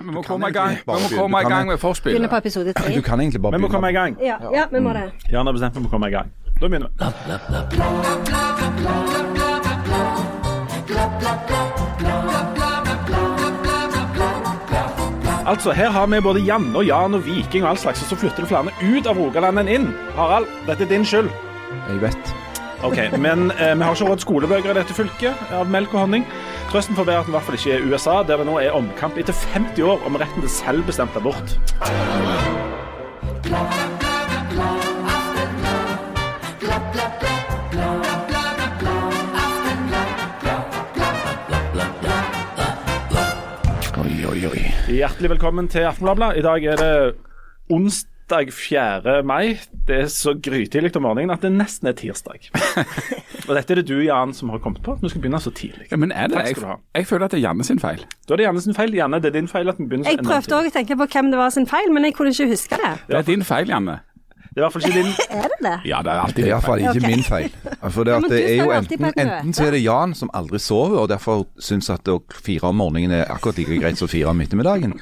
Vi må komme i gang Vi må komme i gang med forspillet. forspillet. på episode tre. Du kan egentlig bare Vi må komme i gang. Ja, ja, vi må det. Jan har bestemt vi må komme i gang. Da begynner vi. Altså, Her har vi både Janne og Jan og Viking og all slags, og så flytter det flere ut av Rogaland enn inn. Harald, dette er din skyld. Jeg vet. Ok, Men eh, vi har ikke råd skolebøker i dette fylket av melk og honning. Trøsten får være at den i hvert fall ikke er USA, der det nå er omkamp etter 50 år om retten til selvbestemt abort. Oi, oi, oi. Hjertelig velkommen til Aftenbladet. I dag er det onsdag 4. mai. Det er så grytidlig om morgenen at det nesten er tirsdag. Og dette er det du, Jan, som har kommet på. at Vi skal begynne så tidlig. Ja, men er det Takk jeg, skal du ha. jeg føler at det er Janne sin feil. Da er det Janne sin feil. Janne, det er din feil at vi begynner så Jeg prøvde òg å tenke på hvem det var sin feil, men jeg kunne ikke huske det. Det er din feil, Janne. Det er i hvert fall ikke din. Er det det? Ja, det er alltid Det er din iallfall feil. ikke min feil. For det, at det er jo enten, enten så er det Jan som aldri sover, og derfor syns at å fire om morgenen er akkurat like greit som fire om ettermiddagen.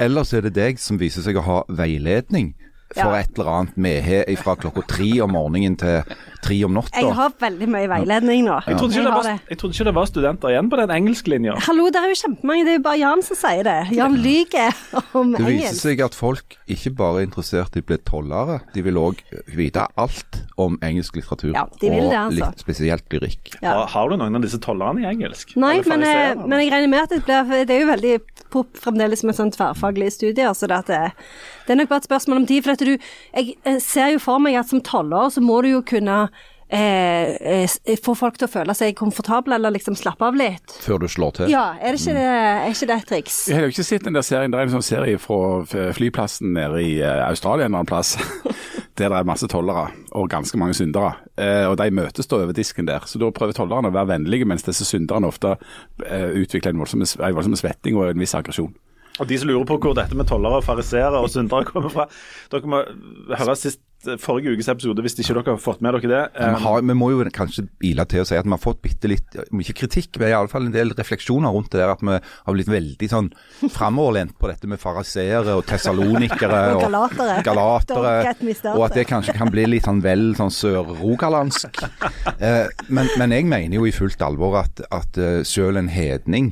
Eller så er det deg som viser seg å ha veiledning for Ja. et eller annet mehe fra klokka tre om morgenen til tre om natta. Jeg har veldig mye veiledning nå. Jeg trodde, Jeg det var, jeg trodde ikke det var studenter igjen på den engelsklinja. Hallo, det er jo kjempemange. Det er jo bare Jan som sier det. Jan lyver om engelsk. Det viser engelsk. seg at folk ikke bare er interessert i å bli tollere, de vil òg vite alt om engelsk litteratur. Ja, de vil det, altså. litt spesielt lyrikk. Ja. Har, du noen av disse tollerne i engelsk? Nei, men, eh, men jeg regner med at det blir Det er jo veldig pop fremdeles med sånn tverrfaglige studier, så det, at det, det er nok bare et spørsmål om tid. For at du Jeg eh, ser jo for meg at som toller så må du jo kunne eh, eh, få folk til å føle seg komfortable, eller liksom slappe av litt. Før du slår til. Ja, er det ikke det, er ikke det et triks? Jeg har jo ikke sett den der serien. Det er en sånn serie fra flyplassen nede i eh, Australia en eller annen plass. Der det er masse tollere og ganske mange syndere. Eh, og de møtes da over disken der. Så da prøver tollerne å være vennlige, mens disse synderne ofte eh, utvikler en voldsom, en voldsom svetting og en viss aggresjon. Og de som lurer på hvor dette med tollere, fariseere og syndere kommer fra, dere må høre sist forrige ukes episode hvis ikke dere har fått med dere det. Vi, har, vi må jo kanskje ile til å si at vi har fått bitte litt, om ikke kritikk, men iallfall en del refleksjoner rundt det der at vi har blitt veldig sånn framoverlent på dette med fariseere og tessalonikere Og galatere. galatere, og at det kanskje kan bli litt sånn vel sånn sør-rogalandsk. Eh, men, men jeg mener jo i fullt alvor at, at eh, selv en hedning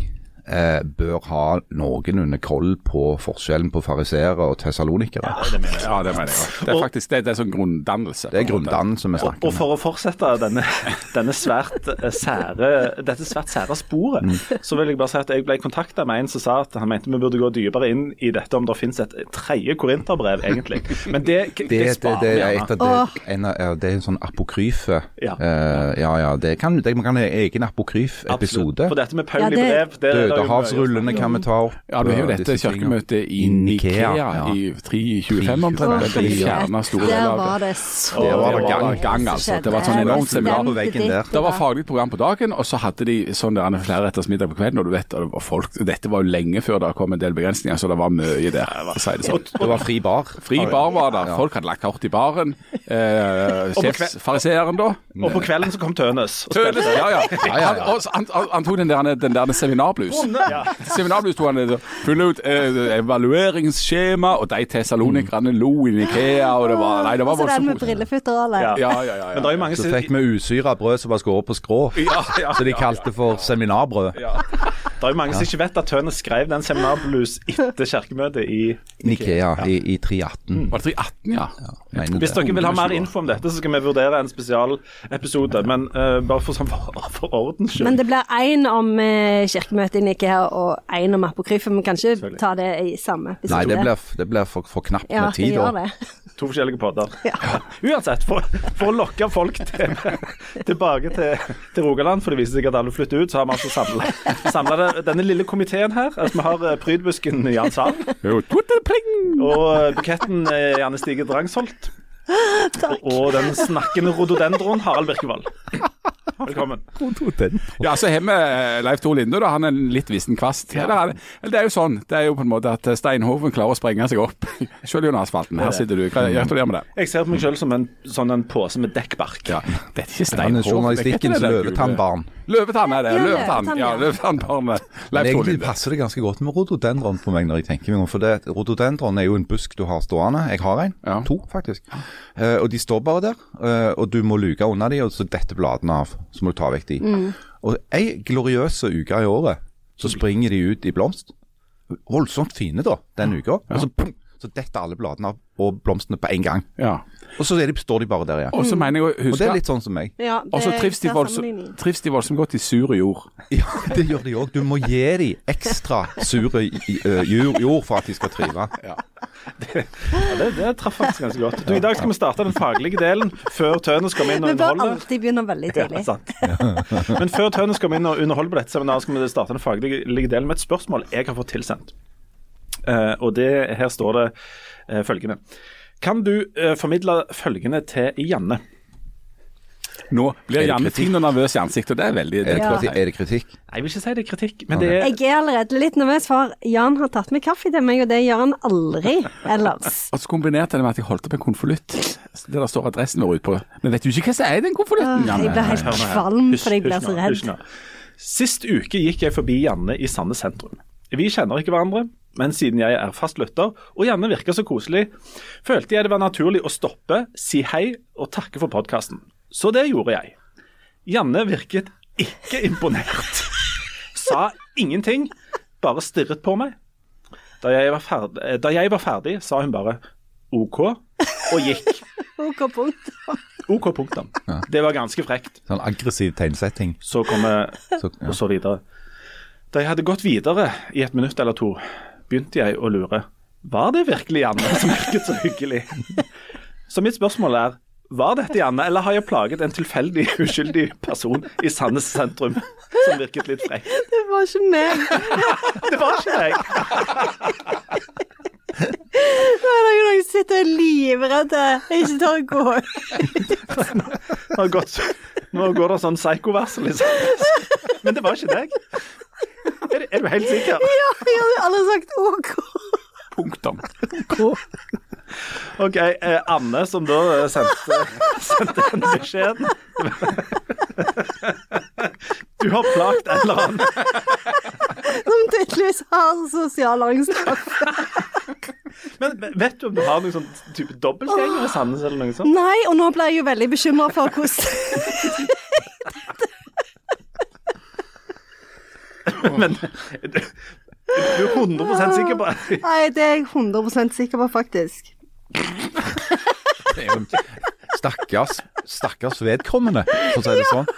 eh, bør ha noenlunde koll på forskjellen på fariseere og tessalonikere. Ja, det mener jeg Ja, Det er Og- faktisk det, det er sånn grunndannelse. Det er grunndannelse vi Og, om. og om. for å fortsette denne, denne svært eh, sære, dette svært sære sporet, Mm. så vil jeg bare si at jeg ble kontakta med en som sa at han mente vi burde gå dypere inn i dette om det finnes et tredje korinterbrev, egentlig. Men det, det, Det, det, sparer det, vi er gjerne. et av det, en, av- ja, det er en sånn apokryfe. Ja. Uh, ja, ja. Det kan, det, man kan ha egen apokryf-episode. For dette med Paul Ja, i det- brev det, det Dødehavsrullene kan vi ta opp. Ja, du har jo dette disse kirkemøtet i I Nikea, ja. i 325 omtrent. Det er det fjerna store Der var det. så Det var det gang, gang, altså. Det var et sånn enormt seminar på veggen der. Det var faglig program på dagen, og så hadde de sånn der flere retters middag på kvelden. Og du vet, og det var folk, dette var jo lenge før det kom en del begrensninger, så det var mye der. si det sånn. Det var fri bar. Fri bar var det. Folk hadde lagt kort i baren. Eh, Sjefsfariseeren, da. Og på kvelden så kom Tønes. Tønes, ja, ja. Ja, ja, ja. Han, han, han, han tok den der, den der seminarblues. Ja. Seminarblues tok han det, fylle ut eh, evalueringsskjema, og de tessalonikerne lo i Ikea, og det var Nei, det var Så den med brillefutter og alle. Ja. Ja, ja, ja. Men det er ja. jo mange Så fikk vi usyra brød som var skåret på skrå. Ja, ja, Så de kalte for seminarbrød. ja. Det er jo mange som ikke vet at Tønes skrev den seminarblues etter kirkemøtet i Nikea i, i 318. Var det 318, ja? Hvis dere vil ha mer info om dette, så skal vi vurdere en spesialepisode. Men uh, bare for, sånn, for, for ordens skyld. Men det blir én om uh, kirkemøtet i Nikea og én om apokryfen. Vi kan ikke ta det i samme episode. Nei, det blir, det blir for, for knapt ja, med det tid gjør da. det. To forskjellige podder. Ja. Uansett, for, for å lokke folk til, tilbake til, til Rogaland, for det viser seg at alle flytter ut, så har vi altså samla denne lille komiteen her. Altså, vi har eh, prydbusken Jan Sand. Og eh, buketten eh, Janne Stige Drangsholt. Og, og den snakkende rododendron Harald Birkevold. Velkommen. Ja, så har vi eh, Leif Tor Linde, da. Han er en litt vissen kvast. Eller, er det, eller det er jo sånn. Det er jo på en måte at Steinhoven klarer å sprenge seg opp. Selv under asfalten. Her sitter du. Gratulerer med det. Jeg ser på meg selv som en sånn en pose med dekkbark. Ja, det er ikke Han er Steinhoven. journalistikkens det løvetannbarn. Løvetann er det. Ja, Løvetann. Ja, ja. løvetannbarnet. Men Leif egentlig Tore Linde. passer det ganske godt med rhododendron på meg når jeg tenker meg om. For det, rhododendron er jo en busk du har stående. Jeg har en. Ja. To, faktisk. Eh, og de står bare der. eh, og du må luke unna de, og så detter bladene av. Så må du ta vekk de. Mm. Og ei gloriøse uke i året, så springer de ut i blomst. Voldsomt fine, da, den uka. Og så, pum, så detter alle bladene av og blomstene på en gang. Ja. Og så er de, står de bare der igjen. Og så mener jeg å Og det er litt sånn som meg. Ja, Og så det trives trives de voldsomt godt i sur jord. Ja, det gjør de òg. Du må gi dem ekstra sure jord, jord for at de skal trive. Ja, det, det traff faktisk ganske godt. Du, I dag skal vi starte den faglige delen før Tønes kommer inn og Vi bør underholder. alltid begynne veldig Ja, tidlig. sant. Men før Tønes kommer inn og underholder på dette seminaret, skal vi starte den faglige delen med et spørsmål jeg har fått tilsendt. Uh, og det, her står det følgende. Kan du eh, formidle følgende til Janne? Nå blir Er Janne fin og nervøs i ansiktet, og det er veldig Er det, Ja. kritikk? er det kritikk? Nei, Jeg vil ikke si det er kritikk, men det er Jeg er allerede litt nervøs, for Jan har tatt med kaffe til meg, og det gjør han aldri ellers. Og så kombinerte det med at jeg holdt opp en konvolutt der det står adressen vår ut på. Men vet du ikke hva som er i den konvolutten, Janne? jeg blir helt kvalm fordi jeg blir så redd. nå. Sist uke gikk jeg forbi Janne i Sande sentrum. Vi kjenner ikke hverandre, men siden jeg er fast lytter, og Janne virker så koselig, følte jeg det var naturlig å stoppe, si hei og takke for podkasten. Så det gjorde jeg. Janne virket ikke imponert. Sa ingenting, bare stirret på meg. Da jeg var ferdig, da jeg var ferdig sa hun bare OK, og gikk. OK punktum. OK, punktum. Det var ganske frekt. Sånn aggressiv tegnsetting. Så kom jeg Så, ja. og så videre. Da jeg hadde gått videre i et minutt eller to, begynte jeg å lure. Var det virkelig Janne som virket så hyggelig? Så mitt spørsmål er, var dette Janne, eller har jeg plaget en tilfeldig, uskyldig person i Sandnes sentrum som virket litt frekk? Det var ikke meg. Det var ikke deg. Nå dag jeg sitter noen som sitter livredde, ikke tør å gå ut. Nå går det sånn psykovarsel, liksom. Men det var ikke deg. Er, er du helt sikker? Ja, jeg hadde jo aldri sagt OK. Punktum. OK, eh, Anne som da eh, sendte, sendte den beskjeden. Du har plagt en eller annen. Som tydeligvis har sosial angst. Men vet du om du har noen sånn type dobbeltgjenger i Sandnes eller noe sånt? Nei, og nå ble jeg jo veldig bekymra for hvordan Men du, du er 100 sikker på Nei, det er jeg 100 sikker på, faktisk. Det er jo stakkars, stakkars vedkommende, for å si det sånn.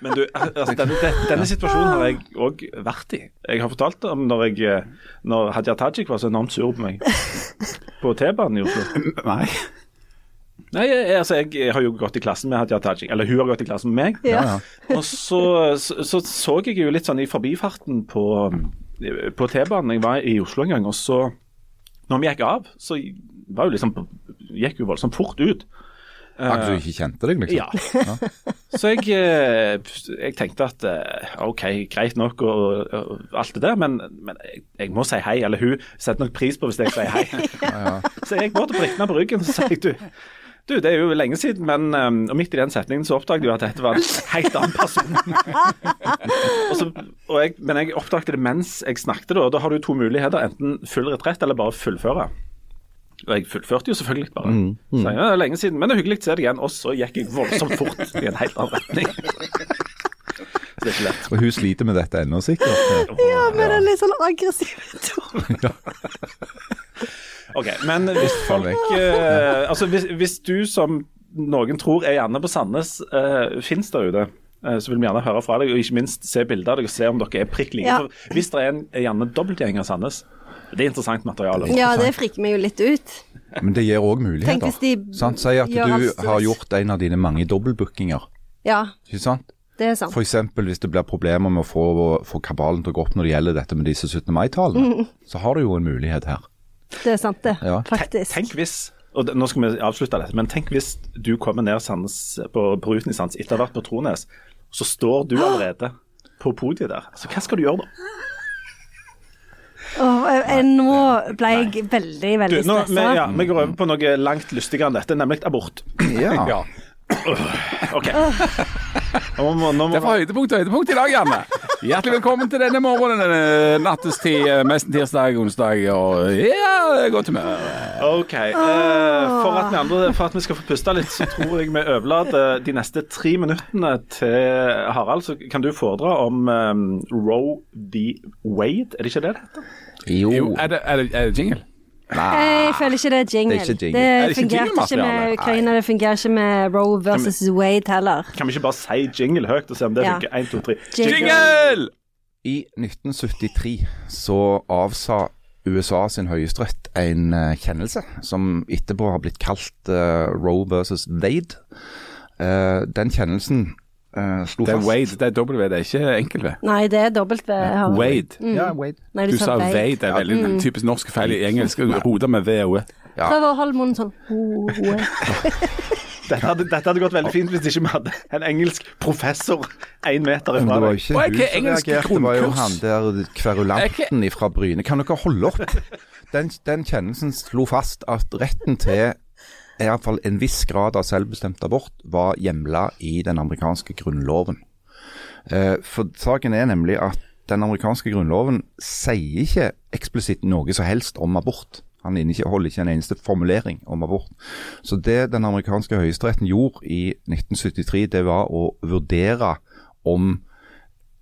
Men du, altså, denne, denne situasjonen har jeg òg vært i. Jeg har fortalt om når, jeg, eh, når Hadia Tajik var så enormt sur på meg på T-banen i Oslo. Nei. Nei, jeg, altså, jeg har jo gått i klassen med Hadia Tajik, eller hun har gått i klassen med meg. Ja. Ja, Og så, så, så så jeg jo litt sånn i forbifarten på, på T-banen. Jeg var i Oslo en gang, og så Når vi gikk av, så var jo liksom gikk jo voldsomt fort ut. Akkurat som du ikke kjente deg, liksom. Ja. Så jeg, eh, jeg tenkte at eh, OK, greit nok og, og alt det der, men, men jeg, jeg må si hei. Eller hun setter nok pris på hvis jeg sier hei. Så jeg går til Britna på ryggen og sa jeg, du, du, det er jo lenge siden, men um, og midt i den setningen så oppdaget jeg at dette var en helt annen person. og så, og jeg, men jeg oppdaget det mens jeg snakket, da. og Da har du to muligheter. Enten full retrett eller bare fullføre. Og jeg fullførte jo selvfølgelig bare. Så jeg, ja, det er lenge siden, men det er hyggelig å se deg igjen. Og så gikk jeg voldsomt fort i en helt annen retning. så det er ikke lett. Og hun sliter med dette ennå, sikkert. Ja, med den litt sånn aggressive tonen. Ok, men hvis folk eh, Altså, hvis, hvis du som noen tror er gjerne på Sandnes, uh, fins der ute, eh, så vil vi gjerne høre fra deg, og ikke minst se bilder av deg og se om dere er prikk like. Ja. Hvis det er en Janne dobbeltgjenger Sandnes, det er interessant materiale. Ja, det friker meg jo litt ut. Men det gir òg muligheter. hvis de Sant? Si at du har gjort en av dine mange dobbeltbookinger. Ja, Ikke sant? det er sant. F.eks. hvis det blir problemer med å få, få kabalen til å gå opp når det gjelder dette med disse 17. mai-talene, så har du jo en mulighet her. Det er sant, det. Ja. Faktisk. Tenk hvis og det, Nå skal vi avslutte dette, men tenk hvis du kommer ned sans, på, på ruten i Sandnes etter å ha vært på Trones, så står du allerede på podiet der. Så hva skal du gjøre da? Oh, jeg, jeg, nå ble jeg veldig, veldig stressa. vi, ja, vi går over på noe langt lystigere enn dette, nemlig abort. Ja. Ja. OK. Nå må, nå må, Det er fra høydepunkt til høydepunkt i dag, Janne. Hjertelig velkommen til denne morgenen, nattestid, eh, tirsdag, onsdag og ja, godt humør. OK. Eh, for, at vi andre, for at vi skal få puste litt, så tror jeg vi overlater de neste tre minuttene til Harald. Så kan du foredra om um, Roe v. Wade, er det ikke det det heter? Jo, Jo, er det, er det, er det jingle? Jeg føler ikke det er jingle. Det er ikke jingle. Det det fungerte ikke ikke med Ukraina, det fungerer ikke med Roe versus Wade heller. Kan vi ikke bare si jingle høyt og se om det Ja. funker? Én, to, tre. Jingle! I 1973 så avsa USA sin høyesterett en eh, kjennelse som etterpå har blitt kalt uh, Roe versus Wade. Uh, den kjennelsen eh, slo Det er fast Wade, det er W, det er ikke enkel V. Nei, det er dobbelt V. Wade. Ja, Wade. Nei, Du sa Wade, det er veldig typisk norsk feil i engelsk. Roter med V og E. Ja. Prøv å holde munnen sånn. Dette hadde, dette hadde gått veldig fint hvis ikke vi hadde en engelsk professor én meter ifra deg. det var ikke er hun som engelsk reagerte, det var jo han der kverulanten fra Bryne. Kan dere holde opp? Den, den kjennelsen slo fast at retten til i hvert fall en viss grad av selvbestemt abort var hjemla i den amerikanske grunnloven. Eh, For saken er nemlig at den amerikanske grunnloven sier ikke eksplisitt noe som helst om abort. Han holder ikke en eneste formulering om abort. Så det den amerikanske høyesteretten gjorde i 1973, det var å vurdere om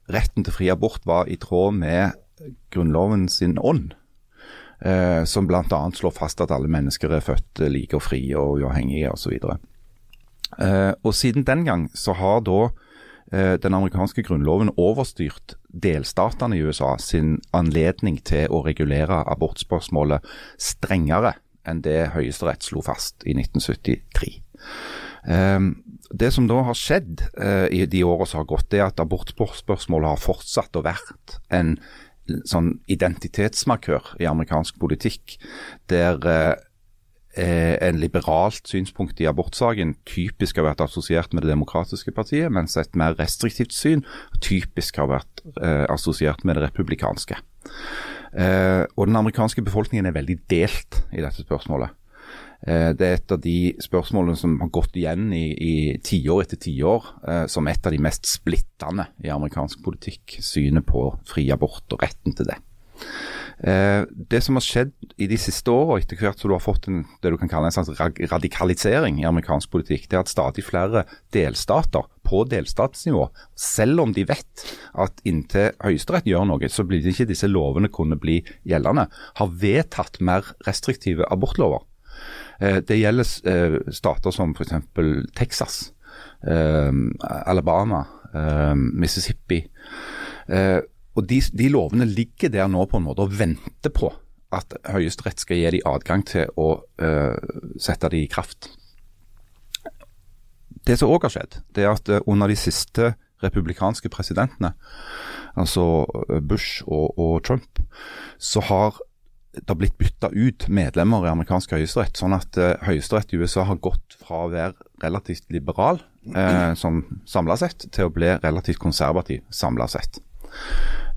retten til fri abort var i tråd med Grunnloven sin ånd. Eh, som bl.a. slår fast at alle mennesker er født eh, like og frie og uavhengige osv. Eh, og siden den gang så har da eh, den amerikanske grunnloven overstyrt delstatene i USA sin anledning til å regulere abortspørsmålet strengere enn det Høyesterett slo fast i 1973. Eh, det som da har skjedd eh, i de årene som har gått, er at abortspørsmålet har fortsatt å vært en sånn identitetsmarkør i amerikansk politikk, der eh, en liberalt synspunkt i abortsaken typisk har vært assosiert med Det demokratiske partiet, mens et mer restriktivt syn typisk har vært eh, assosiert med det republikanske. Eh, og Den amerikanske befolkningen er veldig delt i dette spørsmålet. Eh, Det er et av de spørsmålene som har gått igjen i, i tiår etter tiår eh, som et av de mest splittende i amerikansk politikk. Synet på fri abort og retten til det. Eh, det som har skjedd i de siste årene, etter hvert som du har fått en, det du kan kalle en slags radikalisering i amerikansk politikk, det er at stadig flere delstater på delstatsnivå, selv om de vet at inntil Høyesterett gjør noe, så blir det ikke disse lovene kunne bli gjeldende, har vedtatt mer restriktive abortlover. Eh, Det gjelder eh, stater som f.eks. Texas, eh, Alabama, Mississippi. Og de, de lovene ligger der nå på en måte og venter på at Høyesterett skal gi dem adgang til å sette dem i kraft. Det som òg har skjedd, det er at under de siste republikanske presidentene, altså Bush og, og Trump, så har det har blitt bytta ut medlemmer i amerikansk høyesterett. Sånn at uh, høyesterett i USA har gått fra å være relativt liberal uh, som samla sett, til å bli relativt konservativ samla sett.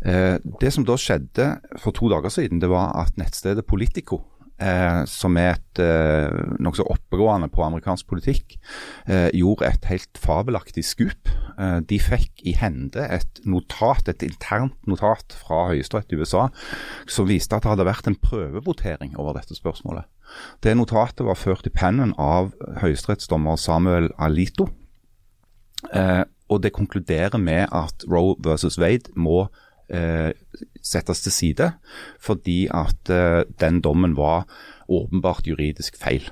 Uh, det som da skjedde for to dager siden, det var at nettstedet Politico, eh, som er et eh, nokså oppegående på amerikansk politikk, eh, gjorde et helt fabelaktig skup. Eh, de fikk i hende et notat, et internt notat fra Høyesterett i USA som viste at det hadde vært en prøvevotering over dette spørsmålet. Det notatet var ført i pennen av høyesterettsdommer Samuel Alito. Eh, og det konkluderer med at Roe versus Wade må eh, settes til side, fordi at eh, den dommen var åpenbart juridisk feil.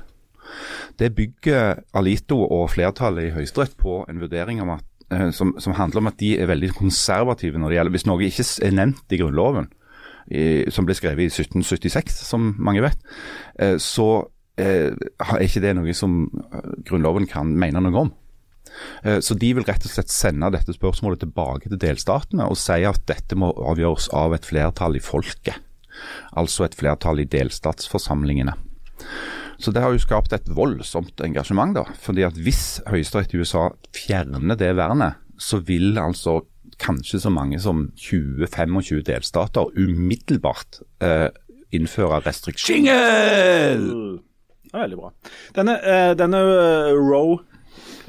Det bygger Alito og flertallet i Høyesterett på en vurdering at, eh, som, som handler om at de er veldig konservative når det gjelder Hvis noe ikke er nevnt i Grunnloven, i, som ble skrevet i 1776, som mange vet, eh, så eh, er ikke det noe som eh, Grunnloven kan mene noe om. Eh, Så de vil rett og slett sende dette spørsmålet tilbake til delstatene og si at dette må avgjøres av et flertall i folket. Altså et flertall i delstatsforsamlingene. Så det har jo skapt et voldsomt engasjement, da. fordi at hvis Høyesterett i USA fjerner det vernet, så vil altså kanskje så mange som 20-25 delstater umiddelbart eh, innføre restriksjoner. Jingle! Ja, veldig bra. Denne, eh, denne eh,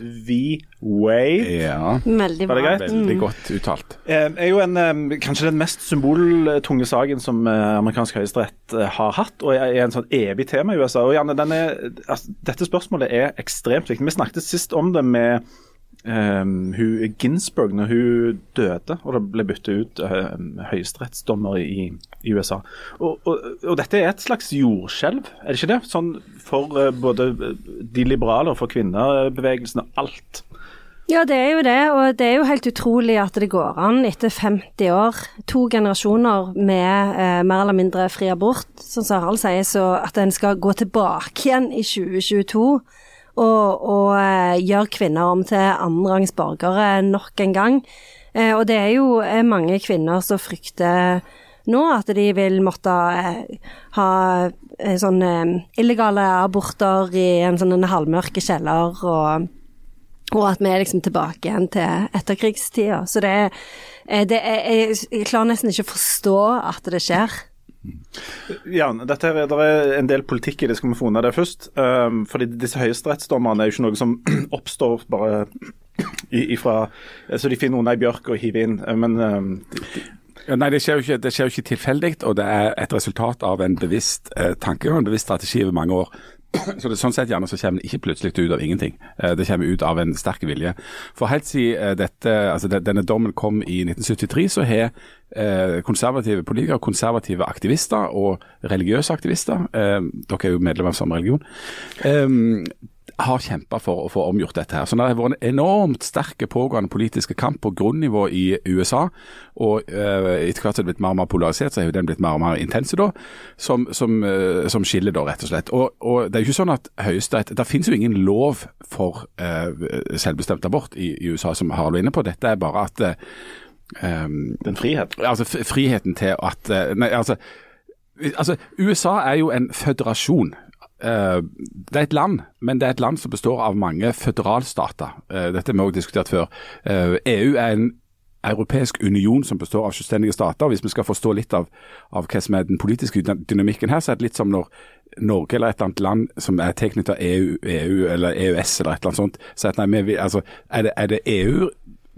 Roe V-Way. Ja, Veldig Var det bra. greit? veldig godt uttalt. Eh, er jo en, eh, kanskje den mest symboltunge saken som eh, amerikansk høyesterett eh, har hatt, og er en sånn evig tema i USA. Og Janne, den er, altså, Dette spørsmålet er ekstremt viktig. Vi snakket sist om det med eh, hun Ginsburg når hun døde, og det ble byttet ut uh, høyesterettsdommer i, i USA. Og, og, og dette er et slags jordskjelv, er det ikke det? Sånn for uh, både de liberale og for kvinnebevegelsen og alt. Ja, det er jo det, og det er jo helt utrolig at det går an etter 50 år, to generasjoner med eh, mer eller mindre fri abort, som Sarald sier, så at en skal gå tilbake igjen i 2022 og, og gjør kvinner om til annenrangs borgere nok en gang. Eh, og det er jo eh, mange kvinner som frykter nå at de vil måtte eh, ha eh, sånne illegale aborter i en sånn halvmørke kjeller og og at vi er liksom tilbake igjen til etterkrigstida. Så det eh, det er jeg klarer nesten ikke å forstå at det skjer. Ja, dette er, det er en del politikk i det, skal vi få unna det først. Um, fordi disse høyesterettsdommerne er jo ikke noe som oppstår bare ifra Så de finner noen i bjørk og hiver inn. Uh, Men um, de, de, Ja, nei, det skjer jo ikke, skjer ikke tilfeldig, og det er et resultat av en bevisst eh, tanke og en bevisst strategi over mange år. Så det, Sånn sett gjerne så kommer det ikke plutselig ut av ingenting. Eh, det kommer ut av en sterk vilje. For helt siden eh, dette, altså denne dommen kom i 1973, så har eh, konservative politikere, konservative aktivister og religiøse aktivister, dere er jo medlemmer av samme religion, har kjempa for å få omgjort dette. her. Så Det har vært en enormt sterk pågående politiske kamp på grunnivå i USA. og eh, Etter hvert som det er blitt mer og mer polarisert, så har den blitt mer og mer intense, da, som, som, eh, som skiller, da, rett og slett. Og, og Det er jo ikke sånn at Høyesterett Det finnes jo ingen lov for uh, selvbestemt abort i, i USA, som Harald var inne på. Dette er bare at eh, den frihet. altså friheten til at Nei, altså, altså USA er jo en føderasjon. Eh, det er et land, men det er et land som består av mange føderalstater. Eh, dette har vi også diskutert før. Eh, EU er en europeisk union som består av selvstendige stater. Hvis vi skal forstå litt av, av hva som er den politiske dynamikken her, så er det litt som når Norge eller et eller annet land som er tilknyttet EU, EU eller EØS eller et eller annet sånt, sier at nei, vi, altså, er det, er det EU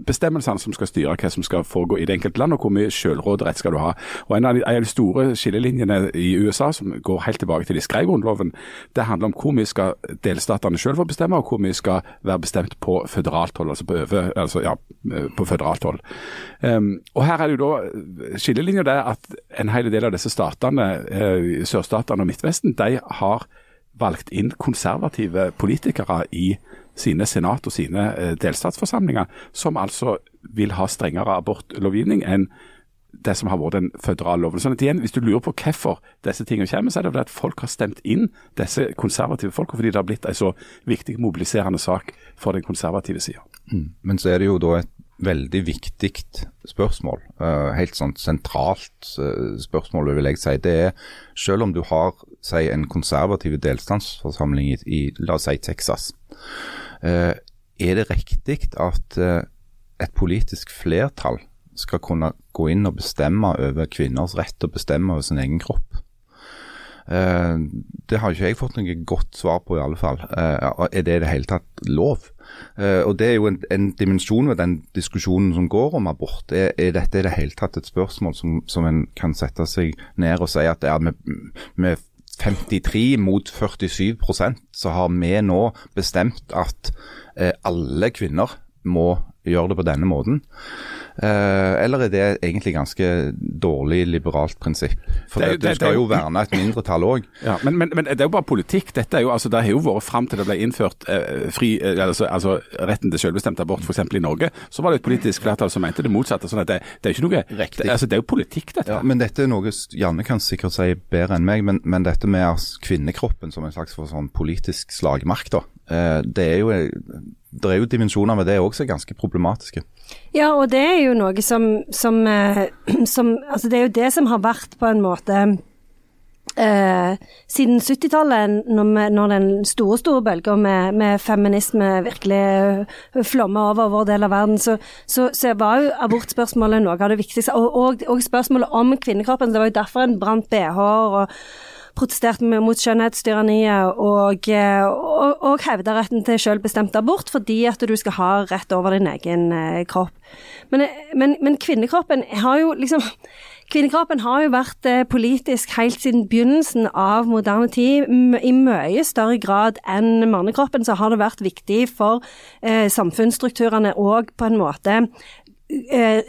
bestemmelsene som skal styre hva som skal foregå i det enkelte land, og hvor mye selvråderett skal du ha. Og En av de, store skillelinjene i USA, som går helt tilbake til de skrev grunnloven, det handler om hvor mye skal delstatene selv få bestemme, og hvor mye skal være bestemt på føderalt hold, altså på, øve, altså, ja, på føderalt hold. Um, og Her er det jo da skillelinja det at en hel del av disse statene, eh, sørstatene og Midtvesten, de har valgt inn konservative politikere i sine senat og sine eh, delstatsforsamlinger, som altså vil ha strengere abortlovgivning enn det som har vært den føderale loven. Sånn at igjen, Hvis du lurer på hvorfor disse tingene kommer, så er det fordi at folk har stemt inn disse konservative folka, fordi det har blitt en så viktig mobiliserende sak for den konservative sida. Men så er det jo da et veldig viktig spørsmål, eh, helt sånn sentralt eh, spørsmål vil jeg si. Det er selv om du har si, en konservativ delstatsforsamling i, la oss si Texas, er det riktig at eh, et politisk flertall skal kunne gå inn og bestemme over kvinners rett til å bestemme over sin egen kropp? Eh, det har ikke jeg fått noe godt svar på, i alle fall. Eh, er det i det hele tatt lov? Eh, og Det er jo en, en dimensjon ved den diskusjonen som går om abort. Er, er dette i det hele tatt et spørsmål som, som en kan sette seg ned og si at ja, med, med 53 mot 47% så har vi nå bestemt at eh, alle kvinner må gjøre det på denne måten. Eh, eller er det egentlig ganske dårlig liberalt prinsipp? For Det det, det- du skal jo- verne et mindretall òg. Ja, men, men, men det er jo bare politikk. Dette er jo, altså, Det har jo vært fram til det ble innført eh, fri, eh, altså, altså retten til selvbestemt abort f.eks. i Norge. Så var det et politisk flertall som mente det motsatte. sånn at Det, det er jo ikke noe, Riktig. det, altså, det er jo politikk, dette. Ja, men dette er noe Janne kan sikkert si bedre enn meg, men, men dette med altså, kvinnekroppen som en slags sånn politisk slagmark, da. Eh, det er jo det er jo dimensjoner ved det òg som er ganske problematiske. Ja, og det er jo noe som, som, eh, som Altså, det er jo det som har vært på en måte eh, siden 70-tallet, når, når den store, store bølga med, med feminisme virkelig flomma flommer over vår del av verden, så, så, så var jo abortspørsmålet noe av det viktigste. Og, og, og spørsmålet om kvinnekroppen. Det var jo derfor en brant BH-er protestert mot skjønnhetstyranniet og, eh, og, og hevda retten til selvbestemt abort fordi at du skal ha rett over din egen eh, kropp. Men, men, men kvinnekroppen har jo liksom Kvinnekroppen har jo vært eh, politisk helt siden begynnelsen av moderne tid. I mye større grad enn mannekroppen så har det vært viktig for eh, samfunnsstrukturene og på en måte eh,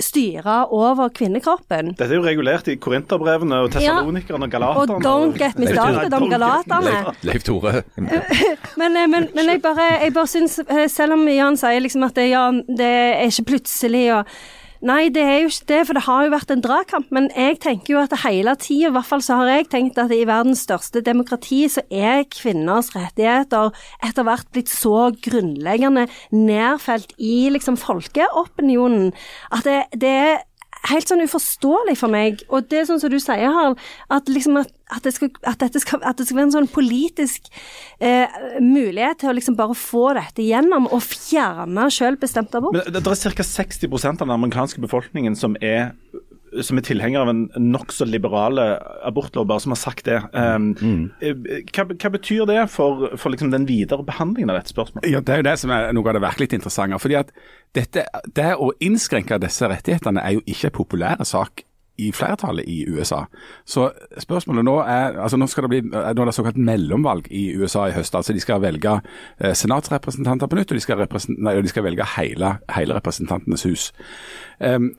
styre over kvinnekroppen. Dette er jo regulert i korinterbrevene og tessalonikerne og galaterne. Og don't get me started om galaterne. Leif Tore. men, eh, men, men, jeg bare, jeg bare syns, eh, selv om Jan sier liksom at det, ja, det er ikke plutselig og Nei, det er jo ikke det, for det har jo vært en dragkamp. Men jeg tenker jo at hele tida, i hvert fall så har jeg tenkt at i verdens største demokrati, så er kvinners rettigheter etter hvert blitt så grunnleggende nedfelt i liksom folkeopinionen at det, det er helt sånn uforståelig for meg. Og det er sånn som du sier, Harald, at, liksom at, at, det skal, at, dette skal, at det skal være en sånn politisk eh, mulighet til å liksom bare få dette gjennom og fjerne selvbestemt abort. Men det, det er ca. 60 av den amerikanske befolkningen som er som er tilhenger av en nokså liberale abortlov, bare som har sagt det. Um, mm. hva, hva, betyr det for, for liksom den videre behandlingen av dette spørsmålet? Ja, Det er jo det som er noe av det virkelig interessante. fordi at dette, Det å innskrenke disse rettighetene er jo ikke en populær sak i flertallet i USA. Så spørsmålet nå er altså Nå skal det bli nå er det såkalt mellomvalg i USA i høst. altså De skal velge eh, senatsrepresentanter på nytt, og de skal, nei, de skal velge hele, hele Representantenes hus. Um,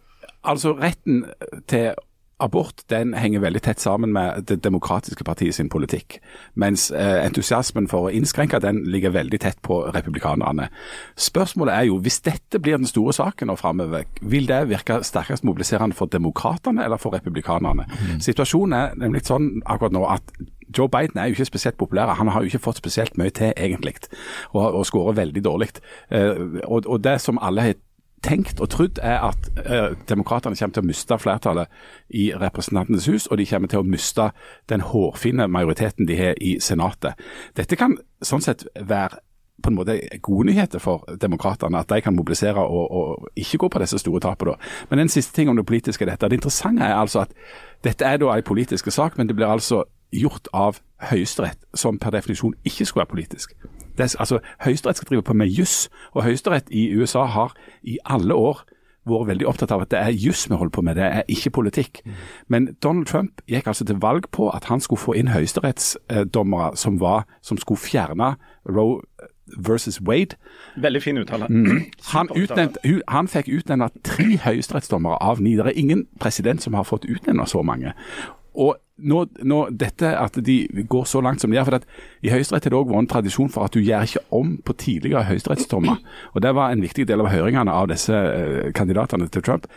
Altså, retten til abort den henger veldig tett sammen med Det demokratiske partiet sin politikk. Mens eh, entusiasmen for å innskrenke den ligger veldig tett på republikanerne. Spørsmålet er jo, hvis dette blir den store saken nå framover, vil det virke sterkest mobiliserende for demokratene eller for republikanerne? Mm. Situasjonen er nemlig sånn akkurat nå at Joe Biden er jo ikke spesielt populær. Han har jo ikke fått spesielt mye til, egentlig, og, og skårer veldig dårlig. Eh, og, og, det som alle har tenkt og trodd er at eh, demokratene kommer til å miste flertallet i Representantenes hus, og de kommer til å miste den hårfine majoriteten de har i Senatet. Dette kan sånn sett være på en måte gode nyheter for demokratene, at de kan mobilisere og, og ikke gå på disse store tapene. Men en siste ting om det politiske dette. Det interessante er altså at dette er da en politisk sak, men det blir altså gjort av Høyesterett, som per definisjon ikke skulle være politisk. Det, altså, Høyesterett skal drive på med juss, og Høyesterett i USA har i alle år vært veldig opptatt av at det er juss vi holder på med, det er ikke politikk. Mm. Men Donald Trump gikk altså til valg på at han skulle få inn høyesterettsdommere som, som skulle fjerne Roe versus Wade. Veldig fin uttale. Mm. Han, utnevnt, han, fikk utnevnt tre høyesterettsdommere av ni. Det er ingen president som har fått utnevnt så mange. Og nå, nå, dette at de går så langt som de gjør. for at I Høyesterett har det òg vært en tradisjon for at du gjør ikke om på tidligere høyesterettsdommer. Og Det var en viktig del av høringene av disse uh, kandidatene til Trump.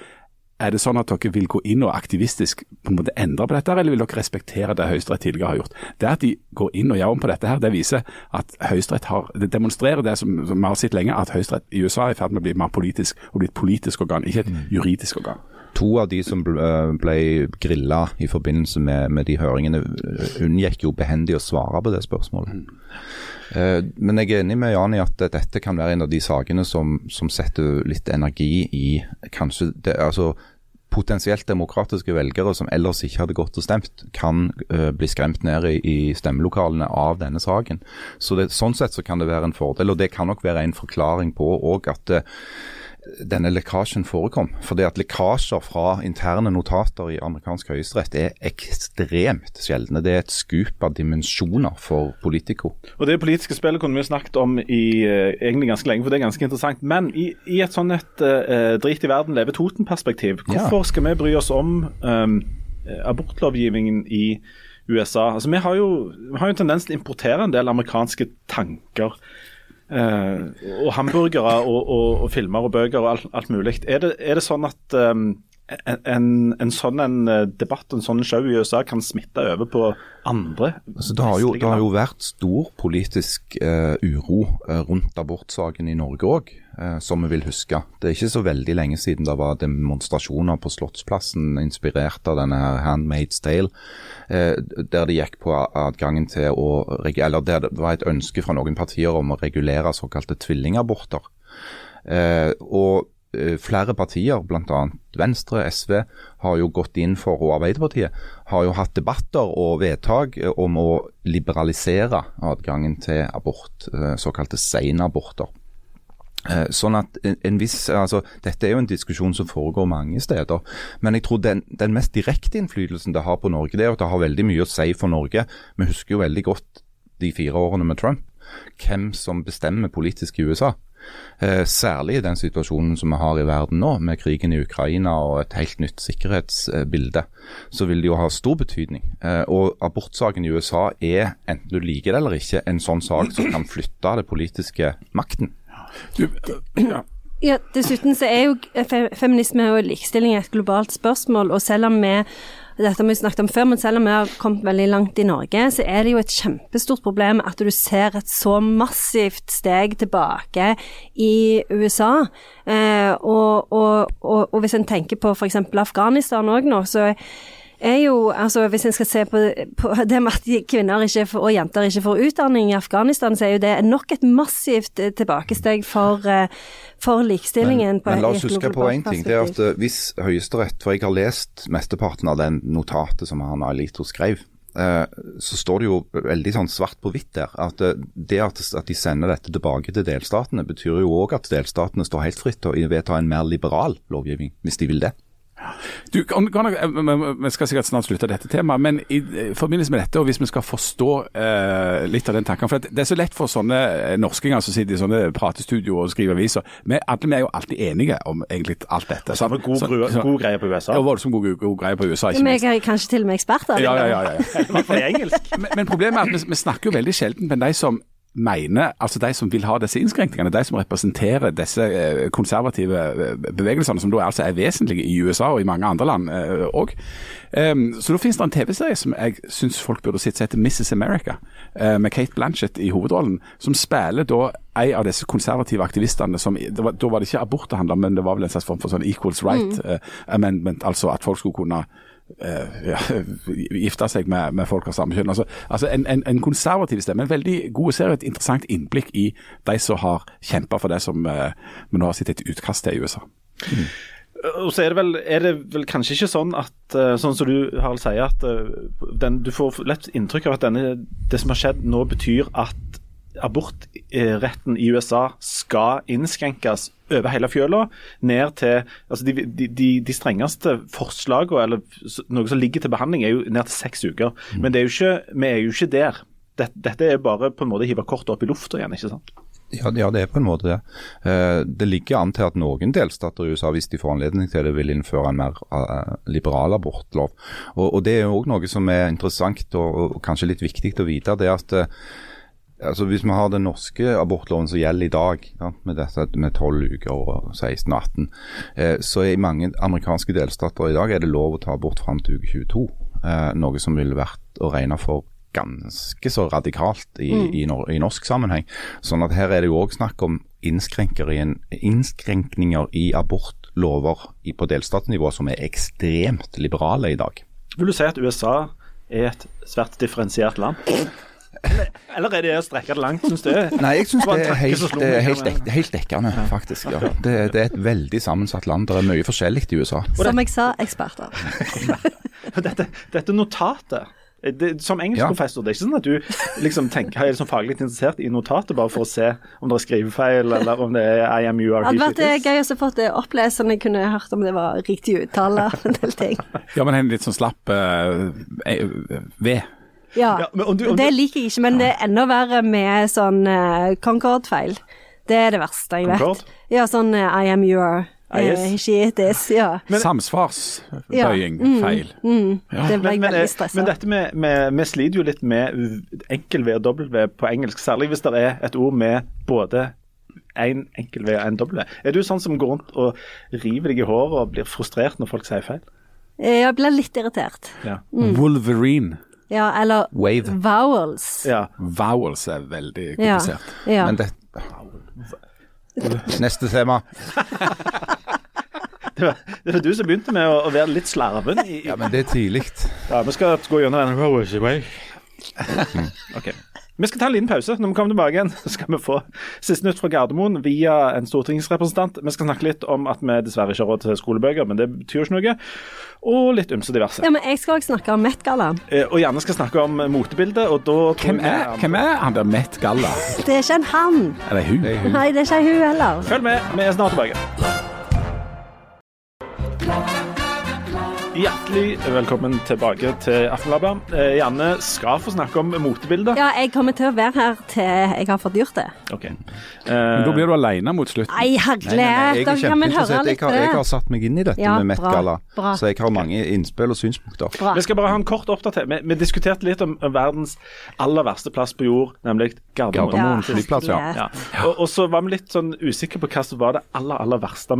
Er det sånn at dere vil gå inn og aktivistisk på en måte endre på dette, eller vil dere respektere det Høyesterett tidligere har gjort? Det at de går inn og gjør om på dette, her, det viser at Høyesterett har, det demonstrerer det som, som vi har sett lenge, at Høyesterett i USA er i ferd med å bli mer politisk og bli et politisk organ, ikke et juridisk organ. To av de som ble, ble grilla i forbindelse med, med, de høringene, unngikk jo behendig å svare på det spørsmålet. Eh, men jeg er enig med Jan i at dette kan være en av de sakene som, som setter litt energi i kanskje det, altså Potensielt demokratiske velgere som ellers ikke hadde gått og stemt, kan uh, bli skremt ned i, i, stemmelokalene av denne saken. Så det, Sånn sett så kan det være en fordel, og det kan nok være en forklaring på òg at uh, denne lekkasjen forekom. Fordi at lekkasjer fra interne notater i amerikansk høyesterett er ekstremt sjeldne. Det er et skup av dimensjoner for Politico. Og Det politiske spillet kunne vi snakket om i uh, egentlig ganske lenge, for det er ganske interessant. Men i, i et sånn et uh, drit i verden leve Toten-perspektiv, hvorfor ja. skal vi bry oss om um, abortlovgivningen i USA? Altså, vi har, jo, vi har jo en tendens til å importere en del amerikanske tanker. Uh, og hamburgere og, og, og, filmer og bøker og alt, alt mulig. Er det, er det, sånn at um, en, en, sånn en eh, debatt en sånn show i USA kan smitte over på andre? Altså, det, har jo, det, har jo, vært stor politisk uh, uro uh, rundt abortsaken i Norge òg, som vi vil huske. Det er ikke så veldig lenge siden det var demonstrasjoner på Slottsplassen inspirert av denne her Handmaid's Tale. Eh, der det gikk på adgangen til å Eller der det var et ønske fra noen partier om å regulere såkalte tvillingaborter. Eh, og eh, flere partier, bl.a. Venstre, SV, har jo gått inn for, og Arbeiderpartiet, har jo hatt debatter og vedtak eh, om å liberalisere adgangen til abort, eh, såkalte senaborter. Eh, Sånn at en viss, altså Dette er jo en diskusjon som foregår mange steder. Men jeg tror den, den mest direkte innflytelsen det har på Norge, det er at det har veldig mye å si for Norge. Vi husker jo veldig godt de fire årene med Trump. Hvem som bestemmer politisk i USA. Eh, særlig i den situasjonen som vi har i verden nå, med krigen i Ukraina og et helt nytt sikkerhetsbilde, så vil det jo ha stor betydning. Eh, og abortsaken i USA er, enten du liker det eller ikke, en sånn sak som kan flytte det politiske makten. Du, ja. Ja, Dessuten så er jo feminisme og likestilling et globalt spørsmål. og selv om vi dette har vi snakket om før, men selv om vi har kommet veldig langt i Norge, så er det jo et kjempestort problem at du ser et så massivt steg tilbake i USA. Eh, og, og, og, og hvis en tenker på f.eks. Afghanistan òg nå, så er jo, altså Hvis en skal se på, på det med at kvinner ikke får, og jenter ikke får utdanning i Afghanistan, så er jo det nok et massivt eh, tilbakesteg for, eh, for likestillingen. Men, men la oss huske på én ting. det er at eh, Hvis Høyesterett, for jeg har lest mesteparten av den notatet som han Alito skrev, så står det jo veldig sånn svart på hvitt der. At det at de sender dette tilbake til delstatene, betyr jo òg at delstatene står helt fritt til å vedta en mer liberal lovgivning, hvis de vil det. Du, kan, kan, vi- vi skal sikkert snart slutte dette temaet, men i, i forbindelse med dette, og hvis vi skal forstå eh, litt av den tanken for at Det er så lett for sånne eh, norskinger som sitter i sånne pratestudio og skriver aviser. Vi, alle vi er jo alltid enige om egentlig alt dette. Så har vi god, Så- så- god greie på USA. Ja, voldsomt god, god, greie på USA, ikke minst. Vi er kanskje til og med eksperter. Ja, ja, ja, ja. Men, men problemet er at vi, vi snakker jo veldig sjelden med de som mener, altså de som vil ha disse innskrenkningene, de som representerer disse eh, konservative eh, bevegelsene, som da altså er vesentlige i USA og i mange andre land òg. så da finnes det en TV-serie som jeg syns folk burde sett, som heter Mrs. America, eh, med Kate Blanchett i hovedrollen, som spiller da en av disse konservative aktivistene som var, Da var det ikke abort det handla om, men det var vel en slags form for sånn equals right mm. amendment, altså at folk skulle kunne eh, ja, gifte seg med, med folk av samme kjønn. Altså, altså en, en, en konservativ stemme. En veldig god serie, et interessant innblikk i de som har kjempa for det som eh, vi nå har sett et utkast til i USA. Og så er det, vel, er det vel kanskje ikke sånn at eh, sånn som du Harald sier, at eh, den, du får lett inntrykk av at denne, det som har skjedd nå, betyr at abortretten i USA skal innskrenkes over hele fjøla, ned til altså de, de, de, strengeste forslagene, eller noe som ligger til behandling, er jo ned til seks uker. Men det er jo ikke, vi er jo ikke der. Dette, dette er bare på en måte å hive kortet opp i lufta igjen, ikke sant? Ja, ja, det er på en måte det. Eh, Det ligger an til at noen delstater i USA, hvis de får anledning til det, vil innføre en mer eh, liberal abortlov. Og, og Det er jo også noe som er interessant og, og kanskje litt viktig å vite. det er at eh, altså Hvis vi har den norske abortloven som gjelder i dag, ja, med dette med 12 uker og 16 og 18, eh, så i mange amerikanske delstater i dag er det lov å ta abort fram til uke 22. Eh, noe som ville vært å regne for ganske så radikalt i, i, nor i norsk sammenheng. Sånn at her er det jo òg snakk om innskrenker i en, innskrenkninger i abortlover i, på delstatsnivå som er ekstremt liberale i dag. Vil du si at USA er et svært differensiert land? Eller, er det å strekke det langt, syns du? Nei, jeg syns det er helt, det er helt, dek helt dekkende, faktisk. Ja. Det, det er et veldig sammensatt land. Det er mye forskjellig i USA. Som jeg sa, eksperter. Dette, dette notatet det, Som engelskprofessor, det er ikke sånn at du liksom tenker, er liksom faglig interessert i notatet bare for å se om det er skrivefeil, eller om det er I am you Det hadde vært det eh, gøy å få det opplest, sånn jeg kunne hørt om det var riktig uttale. En del ting. Ja, men en litt sånn slapp eh, eh, ved. Ja, Ja, men om du- om det liker jeg ikke, men det er enda verre med sånn uh, Concord-feil. Det er det verste jeg Concord? vet. Ja, sånn uh, I am your Ah, yes. she is. Ja. Samsvarsbøying, Ja. feil. Det ble jeg Men, men, veldig eh, stressa men dette med, med Vi sliter jo litt med enkel-V og dobbelt-V på engelsk, særlig hvis det er et ord med både en enkel-V og en dobbelt-V. Er du sånn som går rundt og river deg i håret og blir frustrert når folk sier feil? Eh, Jeg blir litt irritert. Ja. Wolverine. Ja, eller Wave. vowels. ja. Vowels er veldig komplisert. ja. Men det Neste tema. Det var, det var du som begynte med å, å være litt slarven. I, Ja, men det er tidlig. ja, vi skal gå gjennom den. Ok. Vi skal ta en liten pause. Når vi kommer tilbake igjen, så skal vi få siste nytt fra Gardermoen via en stortingsrepresentant. Vi skal snakke litt om at vi dessverre ikke har råd til skolebøker, men det betyr jo ikke noe. Og litt ymse diverse. Ja, men jeg skal også snakke om Met-gallaen. Eh, Og Janne skal snakke om motebildet, og da tror Hvem jeg er, hvem er han der Met Galla? Det er ikke en han. Er det hun? Nei, det er ikke hun heller. Følg med, vi er snart tilbake. Hjertelig velkommen tilbake til Aftenlabbet. Eh, Janne skal få snakke om motebildet. Ja, jeg kommer til å være her til jeg har fått gjort det. Ok. Men da blir du alene mot slutten. Nei, herlighet. jeg er kan vi høre kjempeinteressert. Jeg litt har, jeg har satt meg inn i dette Ja, med bra, Met-galla, så jeg har mange innspill og synspunkter. Bra. vi skal bare ha en kort oppdatering. Vi, vi diskuterte litt om verdens aller verste plass på jord, nemlig Gardermoen. Gardermoen Ja, flyplass, ja. Ja. Og, og så var vi litt sånn usikre på hva som var det aller, aller verste,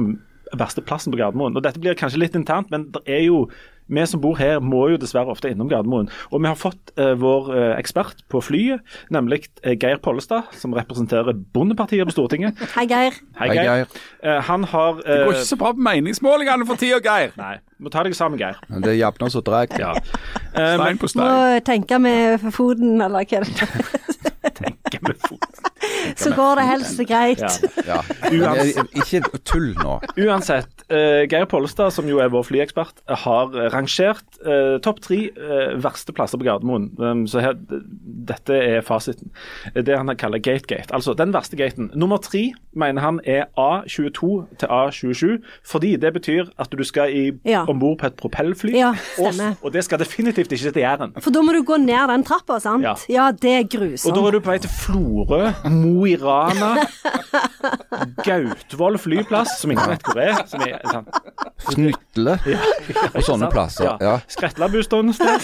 verste plassen på Gardermoen. Og Dette blir kanskje litt internt, men det er jo vi som bor her, må jo dessverre ofte innom Gardermoen. Og vi har fått eh, vår eh, ekspert på flyet, nemlig eh, Geir Pollestad, som representerer Bondepartiet på Stortinget. Hei, Geir. Hei, Hei, Geir. Geir. Eh, han har Det går eh, ikke så bra på meningsmålingene for tida, Geir. Nei, må ta deg sammen, Geir. Men Det jevner så drag. Ja. Eh, på Stein på Må tenke med foten, eller hva er det med fot. Så går det helst greit. Ja. Ja. Ikke tull nå. Uansett, uh, Geir Pollestad, som jo er vår flyekspert, har rangert uh, topp tre uh, verste plasser på Gardermoen. Um, så her, dette er fasiten. Det han kaller gategate. Altså den verste gaten. Nummer tre mener han er A22 til A27, fordi det betyr at du skal i, Ja. om bord på et propellfly. Ja, og, og det skal definitivt ikke til Jæren. For da må du gå ned den trappa, sant? Ja. Ja, det er Og da grusomt. er du på vei til Florø, Mo i Rana, Gautvoll flyplass, som ingen vet hvor er. Som er sånn. Snytle og sånne plasser. Ja. Skretlabu står noe sted.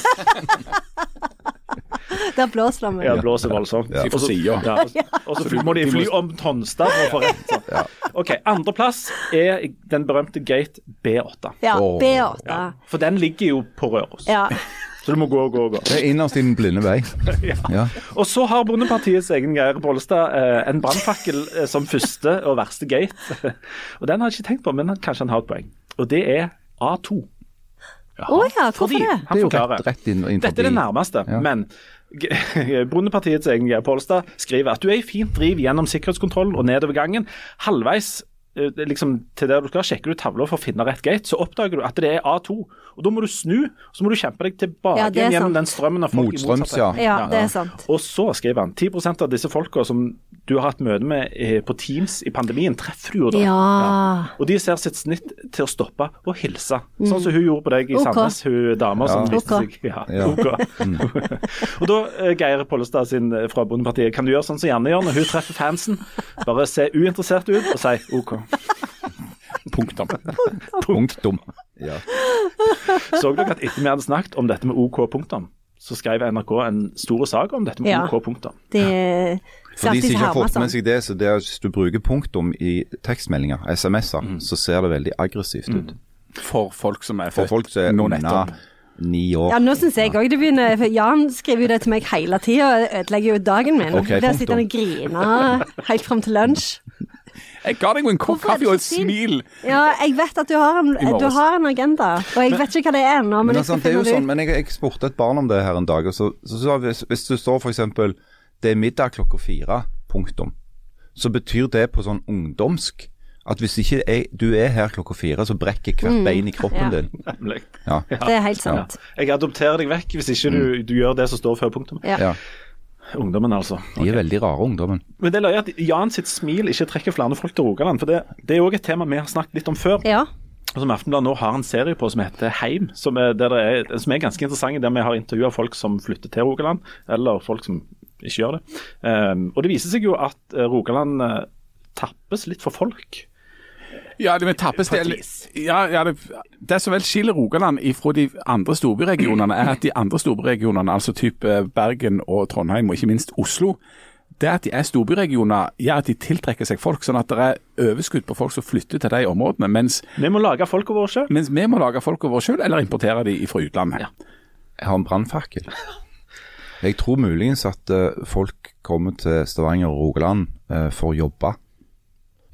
Der blåser det Ja, blåser voldsomt. Ja. Og så- Ja, og så- må de fly om Tonstad for å få rett. Ja. Ok, Andreplass er den berømte gate B8. Ja, Åh. B8. For den ligger jo på Røros. Ja. Så du må gå og gå og gå. Det er innerst i den blinde vei. Ja. Og så har Bondepartiets egen Geir Bollestad eh, en brannfakkel eh, som første og verste gate. og den har jeg ikke tenkt på, men kanskje han har et poeng. Og det er A2. Å ja, hvorfor Fordi, det? Det er jo rett, rett inn, inn Dette er det nærmeste, Ja. men Bondepartiets egen Geir Polstad skriver at du er i fint driv gjennom sikkerhetskontrollen og nedover gangen. Halvveis liksom, til der du skal, sjekker du tavla for å finne rett gate, så oppdager du at det er A2. Og Da må du snu, så må du kjempe deg tilbake Ja, igjen gjennom sant. den strømmen av folk. Motstrøms, ja. Ja, det er sant. Og så skriver han 10% av disse folka som du har hatt møte med eh, på Teams i pandemien, treffer du jo da. Ja. Og de ser sitt snitt til å stoppe og hilse. Sånn som hun gjorde på deg i Ok. Sandnes, hun dama som Ja. viste Ok. seg Ja, Ja. ok. og da, eh, Geir Pollestad sin eh, fra Bondepartiet, kan du gjøre sånn som Janne gjør når hun treffer fansen? Bare se uinteressert ut og si OK. Punktum. Punktum. Ja. Så dere at etter vi hadde snakket om dette med OK punktum, så skrev NRK en stor sak om dette med Ja. OK punktum. Det For de som ikke har fått sånn. med seg det, så det er hvis du bruker punktum i tekstmeldinger, SMS-er, så ser det veldig aggressivt ut. For folk som er For født folk som er nå nettopp. ni år. Ja, nå syns jeg òg det begynner For Jan skriver jo det til meg hele tida og ødelegger jo dagen min. Okay, Der sitter han og griner helt fram til lunsj. Jeg ga deg jo en kopp kaffe og et smil. Ja, jeg vet at du har en, du har en agenda, og jeg vet ikke hva det er ennå, men Men jeg altså, skal det er jo sånn, men jeg, jeg spurte et barn om det her en dag, og så, så, så hvis, hvis du står f.eks. det er middag klokka fire, punktum, så betyr det på sånn ungdomsk at hvis ikke jeg, du er her klokka fire, så brekker hvert bein i kroppen Mm. ja. din. Nemlig. Ja. Det er helt sant. Jeg adopterer deg vekk hvis ikke du, du gjør det som står før punktum. Ja. Ungdommen, altså. De er veldig rare, ungdommen. Men det er løye at Jan sitt smil ikke trekker flere folk til Rogaland. For det, det er òg et tema vi har snakket litt om før. Ja. Og som Aftenbladet nå har en serie på som heter Heim, som er, der det er, som er ganske interessant. Der vi har intervjua folk som flytter til Rogaland, eller folk som ikke gjør det. Um, og det viser seg jo at eh, Rogaland eh, tappes litt for folk. Ja, det ja, ja, det, det som vel skiller Rogaland fra de andre storbyregionene, er at de andre storbyregionene, altså type Bergen og Trondheim, og ikke minst Oslo, det at de er storbyregioner, gjør at de tiltrekker seg folk, sånn at det er overskudd på folk som flytter til de områdene. Mens, Vi må lage folka våre sjøl. mens vi må lage folk våre sjøl, eller importere de fra utlandet. Ja. Jeg har en brannfakkel. Jeg tror muligens at eh, folk kommer til Stavanger og Rogaland eh, for å jobbe.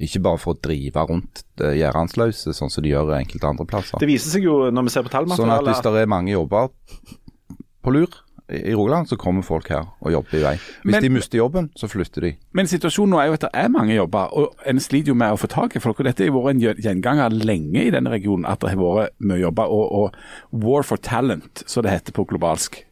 Ikke bare for å drive rundt uh, sånn som de gjør enkelte andre plasser. Det viser seg jo når vi ser på Sånn at hvis det er mange jobber på lur, i Rogaland, så kommer folk her og jobber i vei. Hvis Men- de mister jobben, så flytter de. Men situasjonen nå er jo at det er mange jobber, og en sliter jo med å få tak i folk. og Dette har vært en gjen- gjenganger lenge i denne regionen, at det har vært mye jobber. Og, og war for talent, som det heter på globalsk.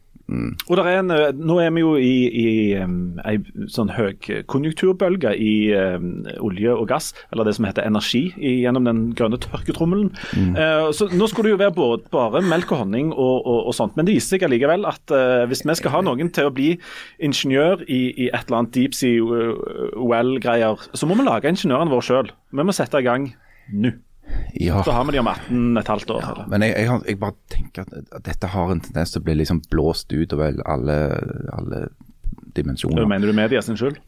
Og der er en, eh, Nå er vi jo i, i um, ei sånn høy konjunkturbølge i um, olje og gass, eller det som heter energi, i, gjennom den grønne tørketrommelen. Eh, så Nå skulle det jo være både, bare melk og honning og, og, og sånt, men det viser seg allikevel at uh, hvis vi skal ha noen til å bli ingeniør i, i et eller annet deep sea uh, well-greier, så må vi lage ingeniørene våre sjøl. Vi må sette i gang nå. Ja. Så har vi de om 18 et halvt år. Ja, Men jeg, jeg, jeg bare tenker at, dette har en tendens til å bli liksom blåst utover alle, alle dimensjoner. Mener du media sin skyld?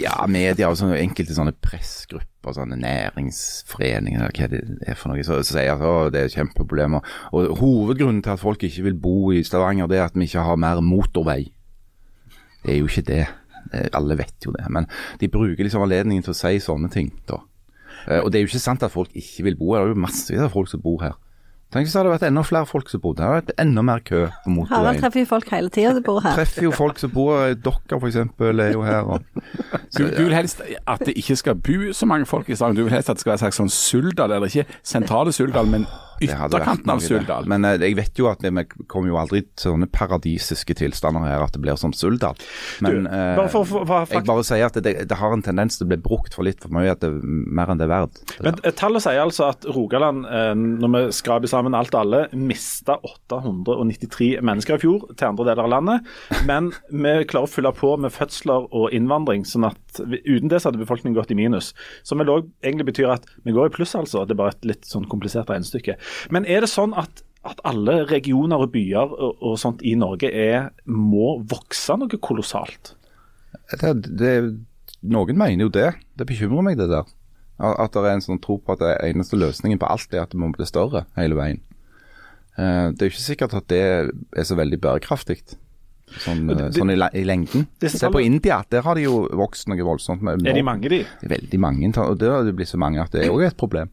Ja, media og sånne enkelte sånne pressgrupper, sånne næringsforeninger, hva det er for noe, så, så sier at det er kjempeproblemer. Og hovedgrunnen til at folk ikke vil bo i Stavanger, det er at vi ikke har mer motorvei. Det er jo ikke det. Alle vet jo det. Men de bruker liksom anledningen til å si sånne ting, da. Eh, Og det er jo ikke sant at folk ikke vil bo her. Det er jo massevis av folk som bor her. Tenk hvis det hadde vært enda flere folk som bodde her. Det hadde vært enda mer kø på Harald treffer jo folk hele tida som bor her. Treffer jo folk som bor her. Dere f.eks. er jo her. Og, Du, du vil helst at det ikke skal bo så mange folk i Stavanger. Du vil helst at det skal være slags sånn Suldal, eller ikke sentrale Suldal, men ytterkanten av. Suldal. Men eh, jeg vet jo at vi kommer jo aldri til sånne paradisiske tilstander her at det blir som Suldal. Men Du, eh, bare for- for- for- jeg bare sier at det, det har en tendens til å bli brukt for litt for mye, at det er mer enn det er verdt. Men eh, Tallet sier altså at Rogaland, eh, når vi skraper sammen alt og alle, mista 893 mennesker i fjor til andre deler av landet. Men vi klarer å fylle på med fødsler og innvandring, sånn at vi, uten det så hadde befolkningen gått i minus. Som egentlig betyr at vi går i pluss, altså. Det er bare et litt sånn komplisert regnestykke. Men er det sånn at at alle regioner og byer og, og sånt i Norge er, må vokse noe kolossalt? Det, det, noen mener jo det. Det bekymrer meg, det der. At det er en sånn tro på at det eneste løsningen på alt er at det må bli større hele veien. Eh, Det er jo ikke sikkert at det er så veldig bærekraftig. Sånn, det, sånn i, i lengden. Se på India, der har de jo vokst noe voldsomt. Med, Er de mange, de? Veldig mange, og der har det blitt så mange at det er òg et problem.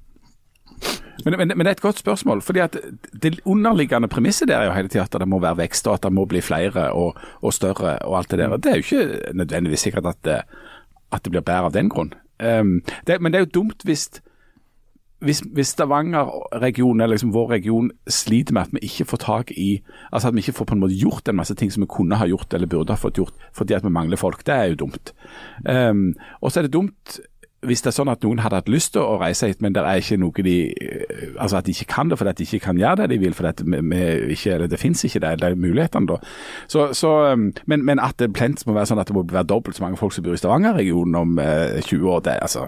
Men, men, men det er et godt spørsmål. fordi at Det underliggende premisset der er jo hele tiden at det må være vekst, og at det må bli flere og, og større og alt det der. Det er jo ikke nødvendigvis sikkert at det, at det blir bedre av den grunn. Um, det, men det er jo dumt hvis hvis, hvis Stavanger-regionen, eller liksom vår region, sliter med at vi ikke får tak i Altså at vi ikke får på en måte gjort en masse ting som vi kunne ha gjort eller burde ha fått gjort fordi at vi mangler folk, det er jo dumt. Um, og så er det dumt hvis det er sånn at noen hadde hatt lyst til å reise hit, men det er ikke noe de eh, Altså at de ikke kan det fordi de ikke kan gjøre det de vil, at vi, vi ikke, det finnes ikke det, er mulighetene da. Så, så, um, men, men at det plent må være sånn at det må være dobbelt så mange folk som bor i Stavanger-regionen om eh, 20 år, det altså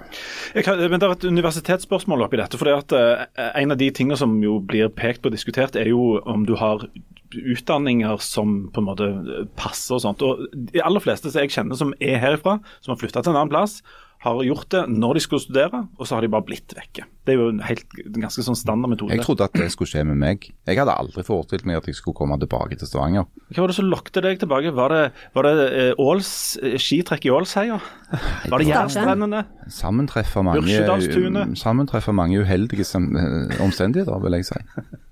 kan, men Det er et universitetsspørsmål oppi dette. for det at eh, En av de tingene som jo blir pekt på og diskutert, er jo om du har utdanninger som på en måte passer og sånt. Og De aller fleste som jeg kjenner som er herifra, som har flytta til en annen plass, har gjort det når de skulle studere, og så har de bare blitt vekke. Det er jo en helt, en ganske sånn standard metode. Jeg trodde at det skulle skje med meg. Jeg hadde aldri forestilt meg at jeg skulle komme tilbake til Stavanger. Hva var det som lokket deg tilbake? Var det, var det eh, Åls, eh, skitrekk i Ålsheia? Var det Jærstrendene? Sammentreffer mange, sammentreffer mange uheldige eh, omstendigheter, vil jeg si.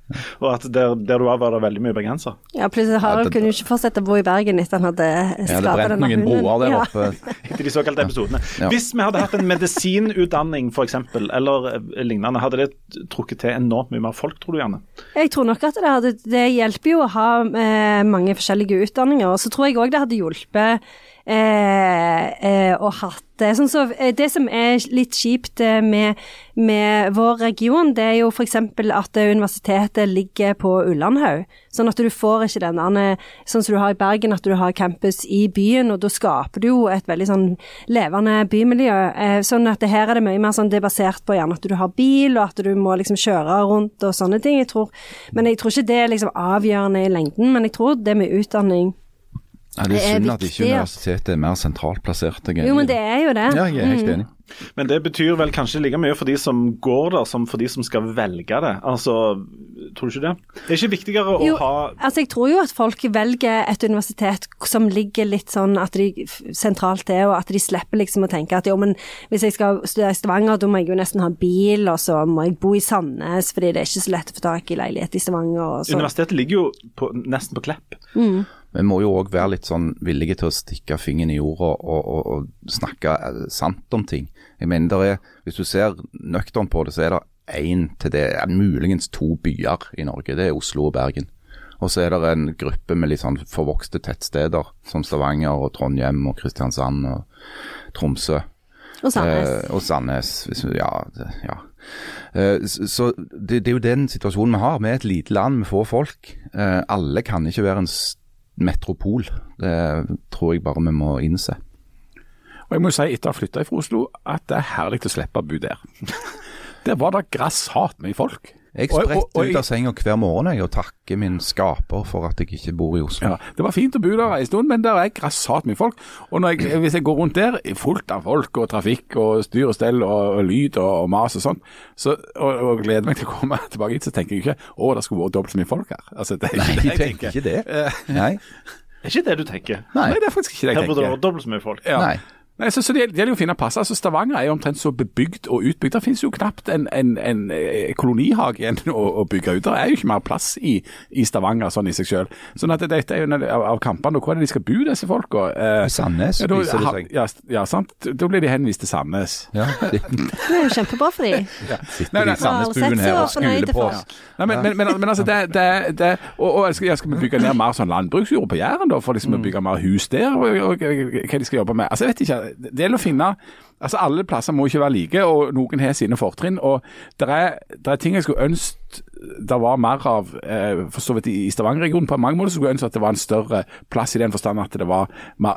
Og at der, der du var, var det veldig mye bergenser? Ja, plutselig Ja, Harald det- kunne jo ikke fortsette å bo i Bergen etter han hadde skada ja, denne hunden. broer der Ja. oppe. Etter de såkalte episodene. Ja. Hvis vi hadde hatt en medisinutdanning f.eks., eller eh, lignende, hadde det trukket til enormt mye mer folk, tror du gjerne? Jeg tror nok at det, hadde, det hjelper jo å ha eh, mange forskjellige utdanninger. Og så tror jeg òg det hadde hjulpet eh, eh, hatt det. Sånn så, eh, det som er litt kjipt eh, med, med vår region, det er jo f.eks. at eh, universitetet ligger på Ullandhaug. Sånn at du får ikke den der, sånn som du har i Bergen, at du har campus i byen, og da skaper du jo et veldig sånn levende bymiljø. Eh, sånn at her er det mye mer sånn det er basert på gjerne at du har bil, og at du må liksom kjøre rundt og sånne ting. Jeg tror, men jeg tror ikke det er liksom avgjørende i lengden, men jeg tror det med utdanning Ja, det er synd at ikke universitetet er mer sentralt plassert. Er Jo, men det er jo det. Ja, jeg er helt enig. Men det betyr vel kanskje like mye for de som går der, som for de som skal velge det. Altså, tror du ikke det? Det er ikke viktigere å Jo, ha altså jeg tror jo at folk velger et universitet som ligger litt sånn at de sentralt er, og at de slipper liksom å tenke at jo, men hvis jeg skal studere i Stavanger, da må jeg jo nesten ha bil, og så må jeg bo i Sandnes, fordi det er ikke så lett å få tak i leilighet i Stavanger og sånn. Universitetet ligger jo på, nesten på Klepp. Men vi må jo òg være litt sånn villige til å stikke fingeren i jorda og, og, og snakke eh, sant om ting. Jeg mener det er, Hvis du ser nøkternt på det, så er det én til det, muligens to byer i Norge. Det er Oslo og Bergen. Og så er det en gruppe med litt sånn forvokste tettsteder, som Stavanger og Trondheim og Kristiansand og Tromsø. Og Sandnes. Eh, og Sandnes. Ja, ja. Eh, så det, det er jo den situasjonen vi har. Vi er et lite land med få folk. Eh, alle kan ikke være en s- metropol. Det tror jeg bare vi må innse. Og jeg må jo si etter å ha flytta fra Oslo, at det er herlig å slippe å bo der. Der var det grassat mye folk. Jeg spretter ut av senga hver morgen jeg, og takker min skaper for at jeg ikke bor i Oslo. Ja, det var fint å bo der en stund, men der er grassat mye folk. Og når jeg, hvis jeg går rundt der, fullt av folk og trafikk og styr og stell og, og lyd og, og mas og sånn, så, og, og gleder meg til å komme tilbake hit, så tenker jeg ikke å, det skulle vært dobbelt så mye folk her. Altså, det er Nei, det jeg tenker ikke det. Nei. Det er ikke det du tenker. Nei. Nei, det er faktisk ikke det jeg tenker. Her burde det tenker. vært dobbelt så mye folk. Ja. Nei. Nei, så, så det, det gjelder jo å finne plasser. Altså, Stavanger er jo omtrent så bebygd og utbygd. Det finnes jo knapt en, en, en eh, kolonihage igjen å, å bygge ut. Det er jo ikke mer plass i, i Stavanger sånn i seg selv. Sånn at dette er jo en av, av kampene. Hvor er det de skal bo, disse folka? Eh, Sandnes, ja, da- viser det seg. Ja, ja, sant. Da blir de henvist til Sandnes. Ja, Det er jo kjempebra for dem. sitter Nei, nei, i Sandnesbuen her og skuler på oss. Nei, men, men, men, men altså, det, det, det Og, og skal, ja, skal vi bygge ned mer sånn landbruksjord på Jæren, da? For liksom å bygge mer hus der? Og, og, og hva de skal jobbe med? Altså, jeg vet ikke. Det gjelder å finne Altså, Alle plasser må ikke være like, og noen har sine fortrinn. og Det er, er ting jeg skulle ønske det var mer av eh, for så vidt i Stavanger-regionen. På mange måter skulle jeg ønske at det var en større plass i den forstand at det var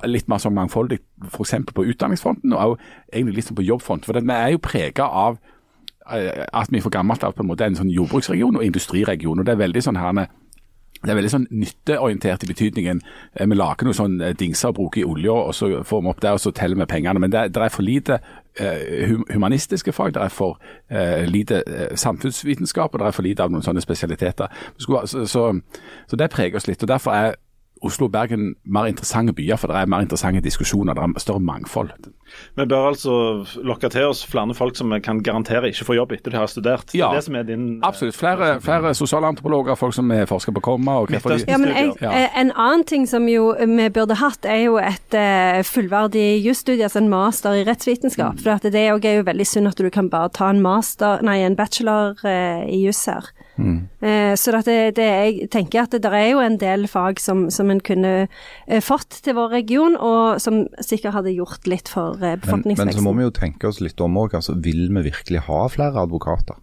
litt mer sånn mangfoldig f.eks. på utdanningsfronten, og også egentlig litt sånn på jobbfronten. For det, vi er jo prega av eh, at vi for gammelt av på en måte en sånn jordbruksregion og industriregion. og Det er veldig sånn her det er veldig sånn nytteorientert i betydningen. eh, Vi lager noen sånn eh, dingser og bruker i olja, og så får vi opp der og så teller vi pengene. Men det, det er for lite eh, humanistiske fag, det er for eh, lite eh, samfunnsvitenskap, og det er for lite av noen sånne spesialiteter. Så, Så, så, så det preger oss litt. og Derfor er Oslo og Bergen mer interessante byer, for det er mer interessante diskusjoner. Det er større mangfold. Vi bør altså lokke til oss flere folk som vi kan garantere ikke får jobb etter de har studert. Det Ja. er det som er din Absolutt. Flere, flere sosialantropologer, folk som er forsker på komma. og de- Ja, men jeg, eh, En annen ting som jo vi burde hatt, er jo et eh, fullverdig jusstudie, altså en master i rettsvitenskap. Mm. For at det er jo, er jo veldig synd at du kan bare ta en master, nei, en bachelor eh, i juss her. Mm. Eh, så at det, det, jeg tenker at det der er jo en del fag som, som en kunne eh, fått til vår region, og som sikkert hadde gjort litt for eh, Men, men så må vi jo tenke oss litt om òg. Altså, vil vi virkelig ha flere advokater?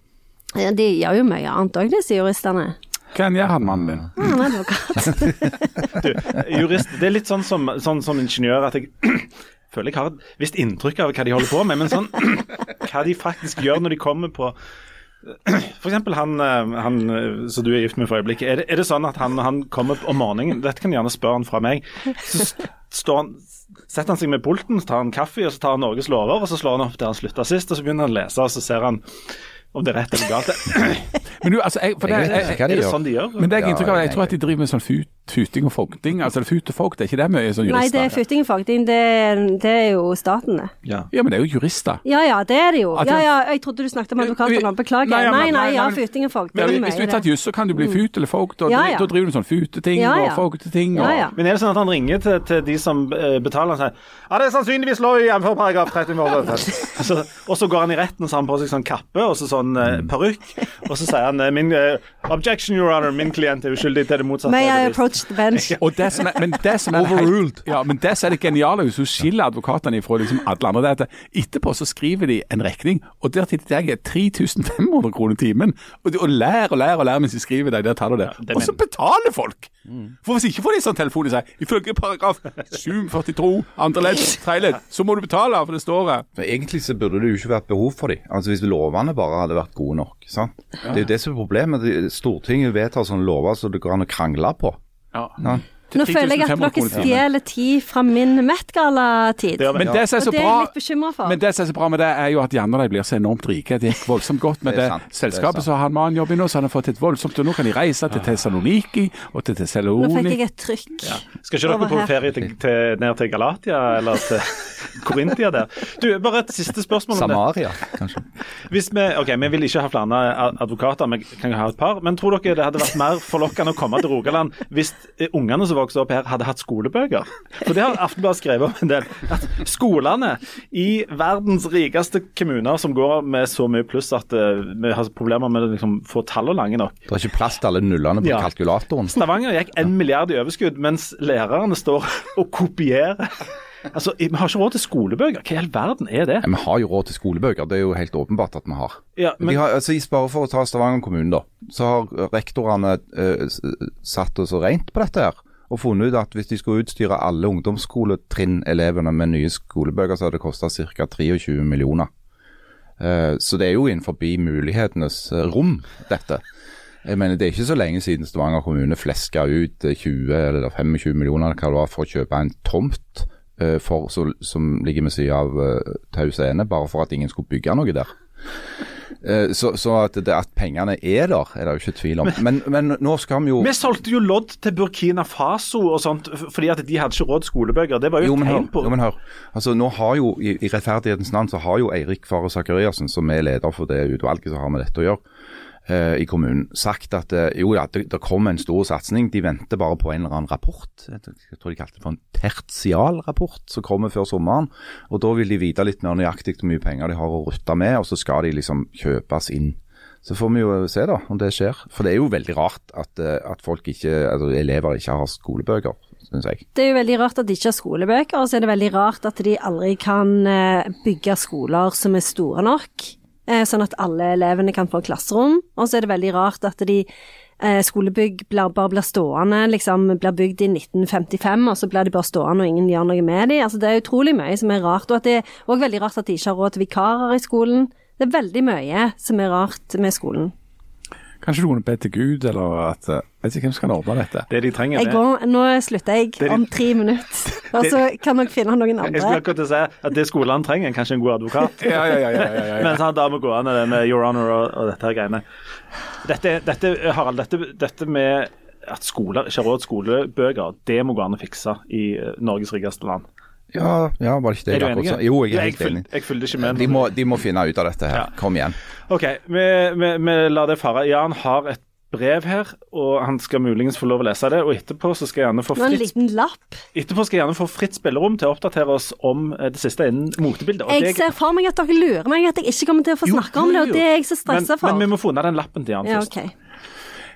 Ja, de gjør jo mye annet òg, disse juristene. Hva gjør han mannen din? Ja, han er advokat. du, jurist, Det er litt sånn som, sånn som ingeniør at jeg føler jeg har et visst inntrykk av hva de holder på med, men sånn hva de faktisk gjør når de kommer på for eksempel han, eh, han eh, som du er gift med for øyeblikket. Er det, er det sånn at han, han kommer om morgenen, dette kan du gjerne spørre han fra meg, så står han, setter han seg med pulten, så tar han kaffe, og så tar han Norges lover, og så slår han opp der han slutta sist, og så begynner han å lese, og så ser han om det er rett eller galt. Men du, altså, jeg, for det, Jeg vet jeg, ikke hva Er de det gjør. sånn de gjør? Men det er jeg inntrykk av, jeg tror at de driver med sånn fut, futing og fogting. Altså fut og fogt, er ikke det mye sånn Nei, det er futing og fogting, det, det er jo staten, det. Ja. Ja, men det er jo jurister. Ja ja, det er det jo. Ja ja, jeg trodde du snakket om advokater nå, beklager. Nei, ja, Nei men- nei, nei, ja, futing og fogting. Men det hvis du har tatt juss, så kan du bli fut eller fogd, og Ja, ja. da driver du sånn futeting Ja, ja. og fogdeting Og, ja. Men er det sånn at han ringer til, til de som eh, betaler og sier ja, det er sannsynligvis lov i jf. paragraf 30 altså, Og så går han i retten og så har han på seg sånn kappe og så sånn eh, parykk. Og så sier han eh, min objection, your honor, min klient er uskyldig til det motsatte. May I approach the bench? og det som er, men det som er Overruled. Helt, ja, men det som er det geniale, hvis du skiller advokatene fra liksom alle andre, det er at etterpå så skriver de en regning, og der til jeg er 3500 kroner timen. Og, de, og lærer og lærer og lærer mens de skriver det, der tar du det. det og så betaler folk! For hvis ikke får de sånn telefon i seg, ifølge paragraf 742 andre ledd, tredje ledd, så må du betale, for det står her. Men Egentlig så burde det jo ikke vært behov for dem. Altså Hvis lovene bare hadde vært gode nok. sant? Det er jo det som er problemet. Stortinget vedtar sånne lover som det går an å krangle på. Ja. Ja. Nå føler jeg at dere stjeler tid fra min Met-gala-tid. Men det som er så Og det er bra jeg litt bekymra for. Men det som er så bra med det, er jo at Janne og de blir så enormt rike. Det gikk voldsomt godt med Det det, selskapet. som Så har han med en jobb i nå, så han har fått et voldsomt Og nå kan de reise til Thessaloniki og til Nå fikk jeg et trykk. Skal ikke dere på ferie til, til, ned til Galatia, eller til Korintia der. Du, bare et siste spørsmål om det. Samaria, kanskje. Hvis vi, ok, vi vil ikke ha flere advokater, vi kan jo ha et par. Men tror dere det hadde vært mer forlokkende å komme til Rogaland hvis eh, ungene som vokste opp her, hadde hatt skolebøker? For det har Aftenbladet skrevet om en del. At skolene i verdens rikeste kommuner som går med så mye pluss at eh, vi har problemer med å liksom, få tallene lange nok. Det er ikke plass til alle nullene på Ja. kalkulatoren. Stavanger gikk en milliard i overskudd, mens lærerne står og kopierer. Altså, Vi har ikke råd til skolebøker. Hva i all verden er det? Ja, Vi har jo råd til skolebøker, det er jo helt åpenbart at vi har. Ja, men, Vi har altså, bare for å ta Stavanger kommune, da, så har rektorene eh, satt oss rent på dette her. Og funnet ut at hvis de skulle utstyre alle ungdomsskoletrinnelevene med nye skolebøker, så hadde det kosta ca. 23 millioner. Eh, så det er jo innenfor mulighetenes eh, rom, dette. Jeg mener, Det er ikke så lenge siden Stavanger kommune fleska ut eh, 20 eller 25 millioner hva det var, for å kjøpe en tomt eh, for, som ligger ved siden av Taus Ene, bare for at ingen skulle bygge noe der. Eh, så så at, det, at pengene er der, er det jo ikke tvil om. Men, men nå skal vi jo Vi solgte jo lodd til Burkina Faso og sånt, fordi at de hadde ikke råd skolebøker. Det var jo, jo, et men tegn på jo, men hør. Altså, nå har jo, i, I rettferdighetens navn så har jo Eirik Faret Sakariassen, som er leder for det utvalget som har med dette å gjøre, eh, i kommunen, sagt at eh, jo ja, det, det kommer en stor satsing. De venter bare på en eller annen rapport. Jeg tror de kalte det for en tertialrapport som kommer før sommeren. Og Da vil de vite litt mer nøyaktig hvor mye penger de har å rutte med, og så skal de liksom kjøpes inn. Så får vi jo se da om det skjer. For det er jo veldig rart at, eh, at folk ikke, altså elever ikke har skolebøker, syns jeg. Det er jo veldig rart at de ikke har skolebøker, og så er det veldig rart at de aldri kan bygge skoler som er store nok, sånn at alle elevene kan få klasserom. Og så er det veldig rart at de eh, skolebygg bare blir stående, liksom blir bygd i 1955, og så blir de bare stående og ingen gjør noe med dem. Altså, det er utrolig mye som er rart, og det er òg veldig rart at de ikke har råd til vikarer i skolen. Det er veldig mye som er rart med skolen. Kanskje du kunne be til Gud, eller at eh, Jeg vet ikke hvem som kan ordne dette. det de trenger. Jeg det. går, nå slutter jeg Det om om tre minutter, og så kan dere finne noen andre. Jeg skulle akkurat til å si at det skolene trenger, er kanskje en god advokat. Ja, ja, ja, ja, ja, ja. Mens han damer gå det med Your Honor og, og dette her greiene. Dette, dette, Harald, dette, dette med at skoler ikke har råd til skolebøker, det må gå an å fikse i eh, Norges rikeste land. Ja, ja, var det ikke det Er du enig? Jo, jeg er helt enig. Jeg følger ikke med. De må, de må finne ut av dette her. Ja. Kom igjen. OK, vi, vi, vi lar det fare. Jan har et brev her, og han skal muligens få lov å lese det. Og etterpå så skal jeg gjerne få fritt, en liten lapp. etterpå skal jeg gjerne få fritt spillerom til å oppdatere oss om eh, det siste innen motebildet. Og Jeg ser for meg at dere lurer meg, at jeg ikke kommer til å få Jo, snakke om det, og det er jeg så stressa for. men vi må få unna den lappen til Jan Ja, først. ok.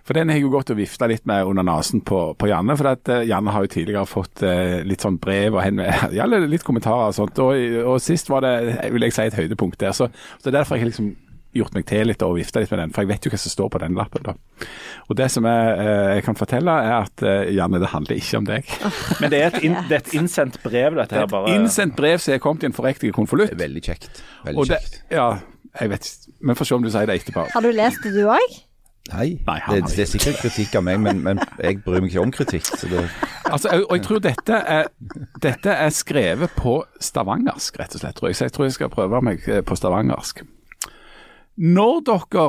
For den har jeg jo gått og vifta litt med under nesen på, på Janne. For at eh, Janne har jo tidligere fått eh, litt sånn brev og ja, litt kommentarer og sånt. Og, og sist var det, vil jeg si, et høydepunkt der. Så, så det er derfor jeg har liksom gjort meg til litt og vifta litt med den. For jeg vet jo hva som står på den lappen. da. Og det som jeg, eh, jeg kan fortelle, er at Janne, det handler ikke om deg. Men det er et, in, det er et innsendt brev, dette her. bare... Det er Et innsendt brev som er kommet i en forriktig konvolutt. Veldig kjekt. Og Veldig det, ja, jeg vet Vi får se om du sier det etterpå. Har du lest det, du òg? Nei, Nei, det, det er sikkert kritikk av meg, men, men jeg bryr meg ikke om kritikk. Så det, Altså, og jeg tror dette er, dette er skrevet på stavangersk, rett og slett. Tror jeg. Så jeg tror jeg skal prøve meg eh, på stavangersk. Når dere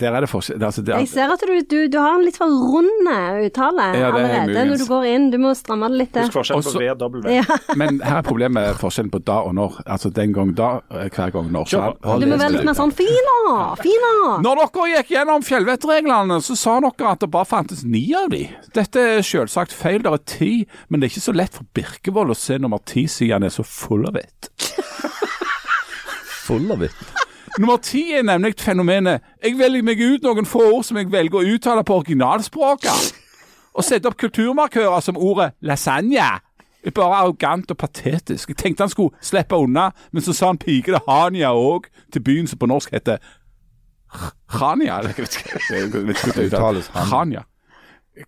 Der er det forskjell altså, det, Jeg ser at du, du, du har en litt for rund uttale Ja, det er allerede når du går inn. Du må stramme det litt Husk til. forskjellen på Også- V og W. Ja. Men her er problemet forskjellen på da og når. Altså den gang da, eh, hver gang når. Så. Du må være litt mer sånn fina, fina. Når dere gikk gjennom fjellvettreglene, så sa dere at det bare fantes ni av de. Dette er selvsagt feil, det er ti, men det er ikke så lett for Birkevold å se nummer ti siden han er så full av vett. full av it. Nummer ti er nemlig fenomenet Jeg velger meg ut noen få ord som jeg velger å uttale på originalspråket. Og sette opp kulturmarkører som ordet lasagne. Det bare arrogant og patetisk. Jeg tenkte han skulle slippe unna, men så sa han pikete Hania òg, til byen som på norsk heter Khania. det. Khania.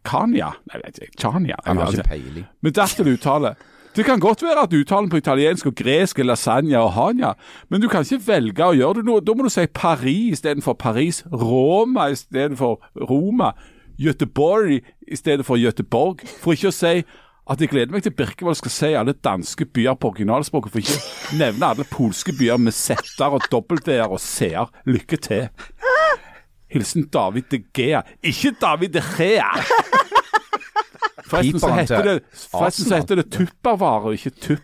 Kanya? Nei, jeg vet ikke. Chania. Han har ikke. peiling. Men dertil uttale. Det kan godt være at uttalen på italiensk og gresk er lasagne og hania, men du kan ikke velge å gjøre det nå. Da må du si Paris istedenfor Paris, Roma istedenfor Roma, Göteborg i stedet for Göteborg. For ikke å si at jeg gleder meg til Birkevold skal si alle danske byer på originalspråket, for ikke å nevne alle polske byer med z-er og dobbelt-d-er og c-er. Lykke til. Hilsen David de Gea. Ikke David de Gea! Forresten så heter det, forresten så heter det Tupperware ikke ikke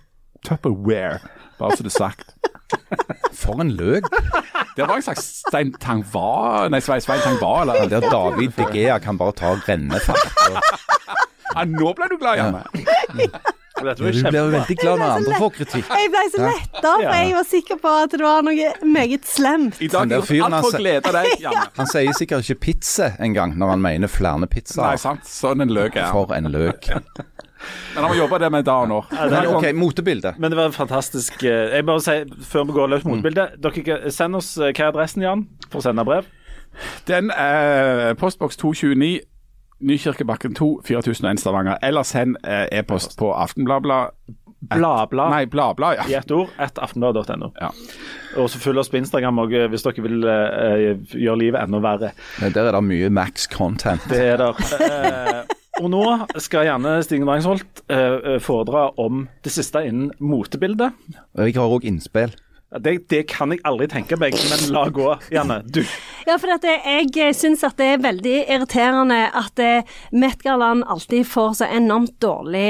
Tupperware, bare så det er sagt. For en løk. Det var en slags Stein Tangva Nei, Svein Svein Tang var, eller Der David De Gea kan bare ta rennefart. Og, ja, Nå ble du glad, Janne. Dette du blir jo veldig glad når andre får kritikk. Jeg ble så letta, for jeg var sikker på at det var noe meget slemt. I dag Han er fyren, alt for altså. glede deg, Janne. Han sier sikkert ikke pizza engang når han mener flere Nei, sant. Sånn en løk er han. For en løk. Men han må jobbe det med da og nå. Men OK, motebilde. Men det var fantastisk. eh, Jeg bare sier, Før vi går løs på motebildet Dere, Send oss eh, hva er adressen, Jan, for å sende brev. Den er postboks 229, Nykirkebakken 2, 4001 Stavanger. Eller send eh, e-post på aftenbladblad. Bladblad Nei, Bladblad, i ett ord. At aftenblad.no. ja. Og så følg oss på Instagram også, eh, hvis dere vil uh, gjøre livet enda verre. Der er det mye max content. Det er der. Uh, og nå skal gjerne Stigen Drangsholt uh, foredra om det siste innen motebildet. Og jeg har òg innspill. Det, det kan jeg aldri tenke meg, men la gå, Janne. Du. Ja, for at jeg syns at det er veldig irriterende at eh, Met-gallaen alltid får så enormt dårlig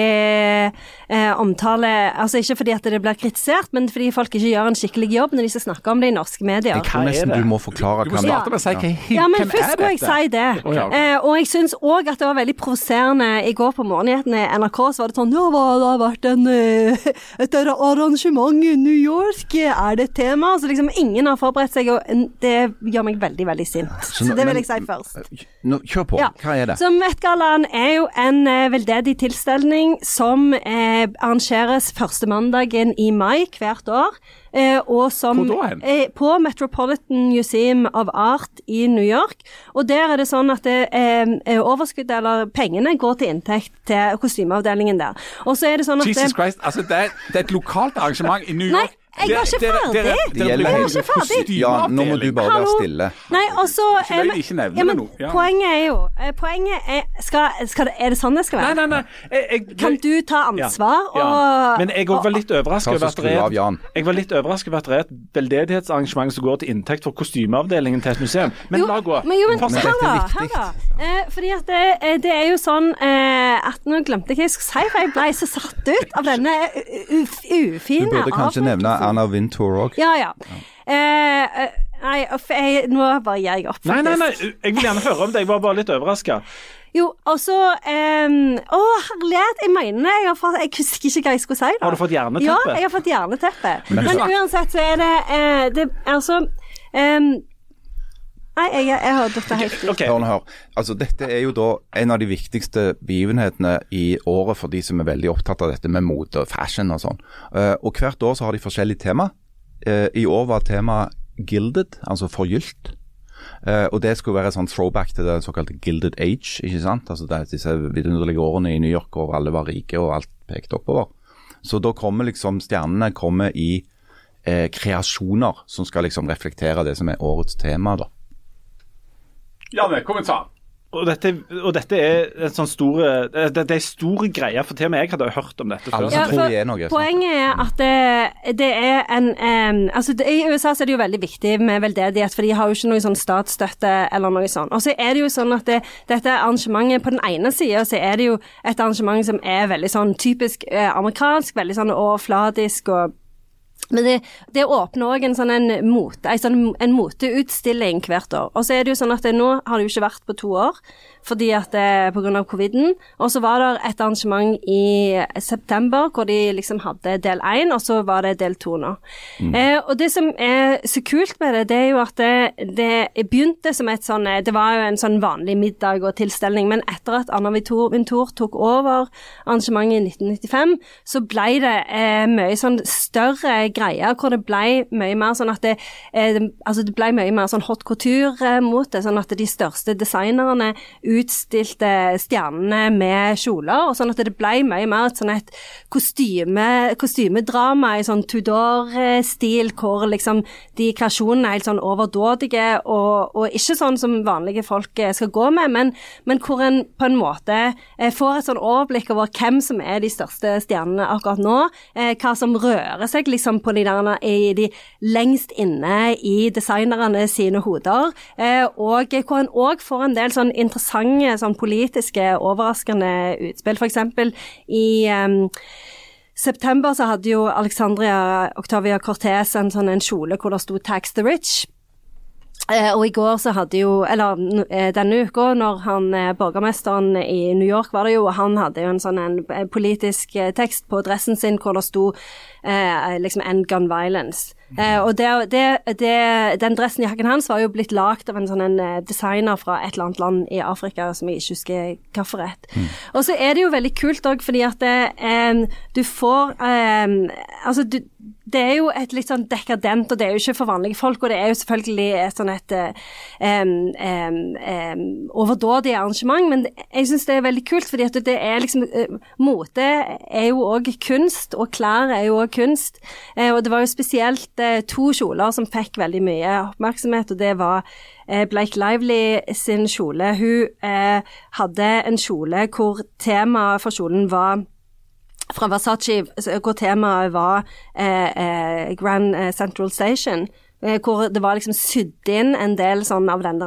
eh, omtale. Altså ikke fordi at det blir kritisert, men fordi folk ikke gjør en skikkelig jobb når de skal snakke om det i norske medier. Jeg kan er nesten du må forklare Du må hva starte med å si hva, Ja, men hvem først må jeg si det. Å, ja, eh, og jeg syns òg at det var veldig provoserende i går på morgennyhetene i NRK. Så var det sånn Ja, hva, det har vært en, eh, et arrangement i New York. Er det et tema? Så liksom ingen har forberedt seg, og det gjør meg veldig, veldig sint. Så, nå- det vil jeg si først. Nå, Kjør på. Ja. Hva er det? Så Met-gallaen er jo en eh, veldedig tilstelning som eh, arrangeres første mandagen i mai hvert år. Eh, og som Hvor da hen? Eh, på Metropolitan Museum of Art i New York. Og der er det sånn at det, eh, eh, overskuddet, eller pengene, går til inntekt til kostymeavdelingen der. Og så er det sånn at Jesus det, Christ, altså det er, det er et lokalt arrangement i New Nei, York. Jeg var ikke ferdig. bruker hele- ikke ferdig. Ja, nå må du bare være stille. Nei, og så Ikke ikke nevne ja, men, det nå. Ja. Poenget er jo eh, Poenget er skal, skal det, Er det sånn det skal være? nei, nei. Jeg, jeg, Kan du ta ansvar Ja. og Men jeg òg var litt overrasket over at det er jeg var litt overrasket over at det er et veldedighetsarrangement som går til inntekt for kostymeavdelingen til et museum. Men jo, la gå. Men jo, men Fortsett. hør er da. her da. Eh, fordi at det, eh, det er jo sånn eh, at Nå glemte jeg hva jeg skulle si, for jeg ble så satt ut av denne ufine ufine Du burde kanskje nevne avbrytelsen. Anna Wintour òg. Ja, ja. Eh, eh, nei, uff, jeg, nå bare gir jeg opp, Nei, nei, nei. Jeg vil gjerne høre om det. Jeg var bare litt overraska. Jo, og så um, Å, herlighet, jeg mener jeg har fått Jeg husker ikke hva jeg skulle si. da. Har du fått hjerneteppe? Ja, jeg har fått jerneteppe. Men- Men uansett så er det, eh, det Altså ehm, Nei, jeg, jeg har dette helt ut. OK. Hør hør. Altså, dette er jo da en av de viktigste begivenhetene i året for de som er veldig opptatt av dette med mote og fashion og sånn. Uh, og hvert år så har de forskjellige tema. Uh, I år var tema gilded, altså forgylt. Uh, og det skulle være sånn throwback til det såkalte gilded age, ikke sant. Altså det er disse vidunderlige årene i New York hvor alle var rike og alt pekte oppover. Så da kommer liksom stjernene kommer i eh, kreasjoner som skal liksom reflektere det som er årets tema, da. Janne, kommentar. Og dette, og dette er en sånn store det, det er store greier, for til og med jeg hadde hørt om dette før. Ja, for? Poenget er at det, det er en um, altså det, I USA så er det jo veldig viktig med veldedighet, for de har jo ikke noe sånn statsstøtte eller noe sånt. Og så er det jo sånn at det, dette arrangementet På den ene sida så er det jo et arrangement som er veldig sånn typisk eh, amerikansk, veldig sånn overfladisk og men det, det åpner òg en sånn en, mote, en, sånn, en moteutstilling hvert år. Og så er det jo sånn at nå har det jo ikke vært på to år fordi at det pga. coviden. Og så var det et arrangement i september hvor de liksom hadde del én, og så var det del to nå. Eh, og det som er så kult med det, det er jo at det, det begynte som et sånn Det var jo en sånn vanlig middag og tilstelning, men etter at Anna Vintour, tok over arrangementet i 1995, så ble det eh, mye sånn større greier, hvor det ble mye mer sånn at det, eh, altså det ble mye mer sånn hot couture-mote, sånn at de største designerne utstilte stjernene med kjoler, og sånn at det ble mye mer et sånn et kostyme, kostymedrama i sånn Tudor-stil, hvor liksom de kreasjonene er helt sånn overdådige, og, og ikke sånn som vanlige folk eh, skal gå med, men, men hvor en på en måte eh, får et sånn overblikk over hvem som er de største stjernene akkurat nå, eh, hva som rører seg liksom på de der, i de lengst inne i designerne sine hoder, og hvor en òg får en del sånn interessante sånn politiske, overraskende utspill, eksempel i um, september så hadde jo Alexandria Octavia Cortez en sånn en kjole hvor det sto 'Tax the Rich'. Eh, og i går så hadde jo, eller eh, denne uka, når han eh, borgermesteren i New York var det jo, han hadde jo en sånn en, politisk tekst på dressen sin hvor det sto eh, liksom 'End gun violence'. Eh, og det, det, det, den dressen, jakken hans, var jo blitt lagd av en sånn en eh, designer fra et eller annet land i Afrika som jeg ikke husker hvilket. Og så er det jo veldig kult òg, fordi at det, eh, du får eh, Altså, du, det er jo et litt sånn dekadent, og det er jo ikke for vanlige folk. Og det er jo selvfølgelig et sånn et em, em, em, overdådig arrangement, men jeg syns det er veldig kult, fordi at det er liksom eh, Mote er jo òg kunst, og klær er jo òg kunst. Eh, og det var jo spesielt eh, to kjoler som fikk veldig mye oppmerksomhet, og det var eh, Blake Lively sin kjole. Hun eh, hadde en kjole hvor temaet for kjolen var fra Versace, hvor temaet var eh, eh, Grand eh, Central Station. eh, Hvor det var liksom sydd inn en del sånn av den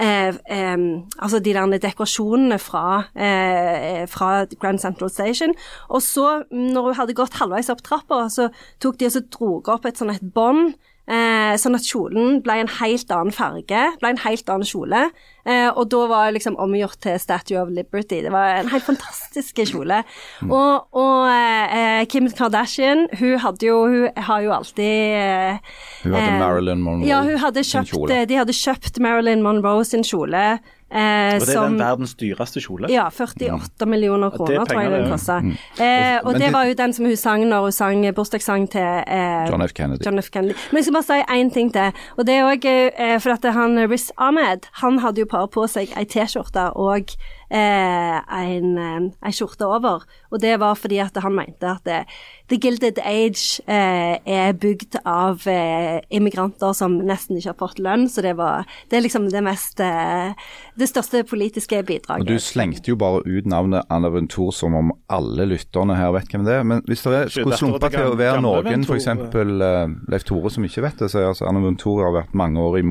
eh, Altså de der dekorasjonene fra, eh, fra Grand Central Station. Og så, når hun hadde gått halvveis opp trappa, så tok de og så drog opp et sånn et bånd. Eh, sånn at kjolen ble en helt annen farge, ble en helt annen kjole. Eh, og da var jeg liksom omgjort til Statue of Liberty. Det var en helt fantastisk kjole. Og, og eh, Kim Kardashian, hun hadde jo Hun har jo alltid eh, Hun hadde eh, Marilyn Monroe Ja, hun hadde sin kjøpt, kjole. de hadde kjøpt Marilyn Monroe sin kjole. Eh, Og det er som, den verdens dyreste kjole. ja, 48 millioner Og det er kroner, tror jeg den kosta. Mm. Eh, og det det- var jo den som hun sang når hun sang bursdagssang til eh, John F. Kennedy. John F. Kennedy. Men jeg skal bare si én ting til. Og det er òg eh, for at han Riz Ahmed, han hadde jo bare på seg ei T-skjorte og eh, en, eh, skjorte over. Og det var fordi at han mente at det, The Gilded Age eh, er bygd av eh, immigranter som nesten ikke har fått lønn, så det var Det er liksom det mest eh, Det største politiske bidraget. Og Du slengte jo bare ut navnet Anna Ventur som om alle lytterne her vet hvem det er. Men hvis det er, skulle slumpe til å være noen, f.eks. Uh, Leif Tore som ikke vet det, så er altså Anna Ventur har vært mange år i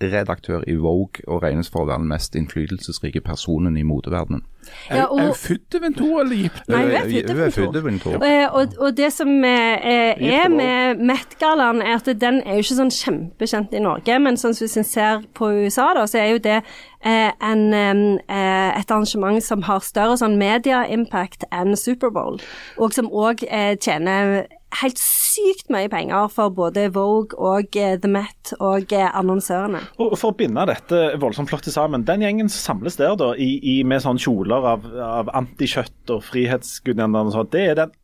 moderedaktør i Vogue og regnes for å være den mest innflytelsesrike personen i modeverdenen. Ja, Er, og- er hun født i Ventura eller gift? Nei, hun er Eh, født i hun er Ventur. født i Ventur. Eh, og, og det som eh, eh, er med Met-gallaen, er at den er jo ikke sånn kjempekjent i Norge, men sånn som hvis en ser på USA, da, så er jo det eh, en, eh, et arrangement som har større sånn media-impact enn Superbowl, og som òg eh, tjener helt sykt mye penger for både Vogue og eh, The Met og eh, annonsørene. Og For å binde dette voldsomt flott sammen, den gjengen som samles der da, i, i, med sånne kjoler av, av antikjøtt og frihetsgudinner det er den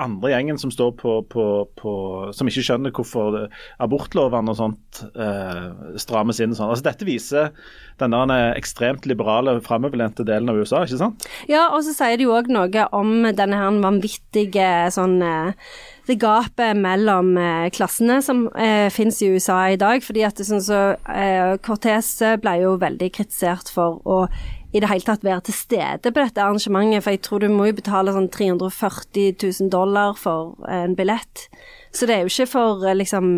andre gjengen som står på, på, på Som ikke skjønner hvorfor abortlovene og sånt eh, strammes inn. og Sånn. Altså, dette viser den der ekstremt liberale, framoverlente delen av USA, ikke sant? Ja, og så sier det jo òg noe om denne her vanvittige sånn eh, Det gapet mellom eh, klassene som eh, finnes i USA i dag. fordi at det sånn så eh, Cortez ble jo veldig kritisert for å i det hele tatt være til stede på dette arrangementet, for jeg tror du må jo betale sånn 340 000 dollar for en billett. Så det er jo ikke for eh, liksom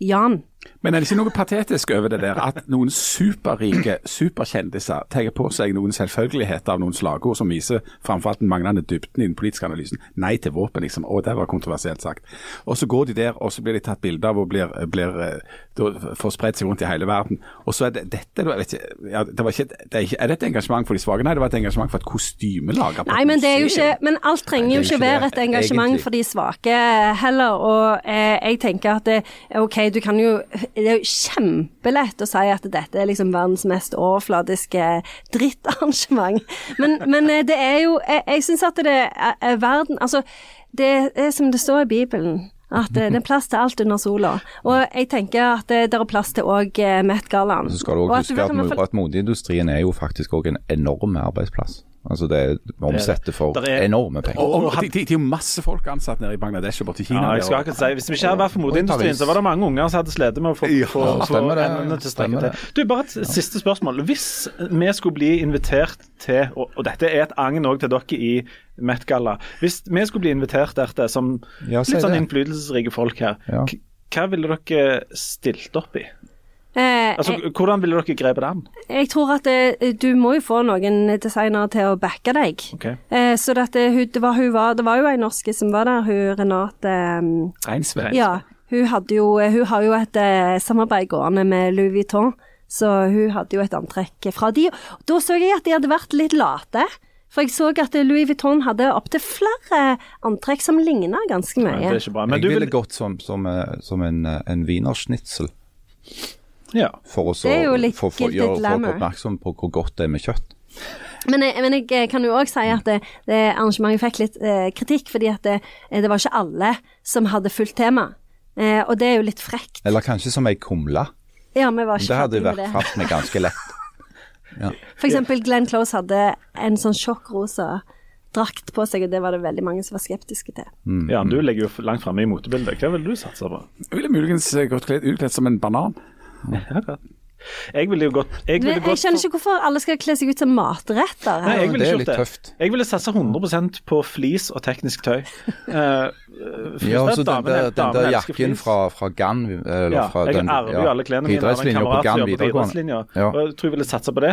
Jan. Men er det ikke noe patetisk over det der at noen superrike superkjendiser tar på seg noen selvfølgeligheter av noen slagord som viser framfor alt den manglende dybden i den politiske analysen? Nei til våpen, liksom. Å, det var kontroversielt sagt. Og så går de der, og så blir de tatt bilde av og blir, blir eh, da får spredt seg rundt i hele verden. Og så er det dette jeg vet ikke, ja, det var ikke, det er ikke Er det et engasjement for de svake? Nei, det var et engasjement for et kostymelager. Nei, men det er jo ikke Men alt trenger er jo ikke ikke være et engasjement egentlig. for de svake heller. Og eh, jeg tenker at det, OK, du kan jo Det er jo kjempelett å si at dette er liksom verdens mest overfladiske drittarrangement. Men, men eh, det er jo Jeg, jeg syns at det er, er verden Altså, det er som det står i Bibelen. At eh, det er plass til alt under sola. Og jeg tenker at det, det er plass til òg Met-gallaen. Så skal du òg at huske at, fall- at modeindustrien er jo faktisk òg en enorm arbeidsplass. Altså det er- omsetter for det er- enorme penger. Og, og de, de, de er jo masse folk ansatt nede i Bangladesh og borti Kina. Ja, jeg skal ikke si, Hvis vi ikke hadde vært for moteindustrien, så var det mange unger som hadde slitt med å få, få, Ja, få endene til å strekke til. Du, Bare et siste spørsmål. Hvis vi skulle bli invitert til, og, og dette er et agn òg til dere i Met-galla Hvis vi skulle bli invitert der til som Ja, litt sånn innflytelsesrike folk her, Ja. hva ville dere stilt opp i? Eh, Altså, jeg, Hvordan ville dere grepet den? jeg tror at eh, du må jo få noen designere til å backe deg. Okay. Eh, så det, eh, hun, det, var, hun var, det var jo ei norske som var der, hun Renate um, Reinsve. Ja, hun, hadde jo, hun har jo et eh, samarbeid gående med Louis Vuitton, så hun hadde jo et antrekk fra de. Da så jeg at de hadde vært litt late. For jeg så at Louis Vuitton hadde opptil flere antrekk som ligna ganske Det mye. er ikke bra. Men jeg du ville vil gått som, som, eh, som en, eh, en wienerschnitzel Ja. for å gjøre folk oppmerksom på hvor godt det er med kjøtt. Men jeg, men jeg kan jo òg si at det, det arrangementet fikk litt eh, kritikk, fordi at det, det var ikke alle som hadde fulgt tema. Eh, og det er jo litt frekt. Eller kanskje som ei kumle. Ja, vi var Det hadde vært fast med ganske lett. For eksempel Glenn Close hadde en sånn sjokkrosa drakt på seg, og det var det veldig mange som var skeptiske til. ja, men du ligger jo langt framme i motebildet. Hva vil du satse på? Jeg ville muligens eh, gått utkledd som en banan. Jeg ville jo gått Jeg, ville jeg skjønner ikke hvorfor alle skal kle seg ut som matretter. Nei, jeg ville Det er litt det. tøft. Jeg ville satsa 100% på flis og teknisk tøy. Uh, Ja, også den der, den der jakken fra, fra Gann eller ja, fra jeg den arver jo alle klærne mine av en kamerat som Gann jobber på videregående. idrettslinja. Ja. Og jeg tror jeg ville satsa på det.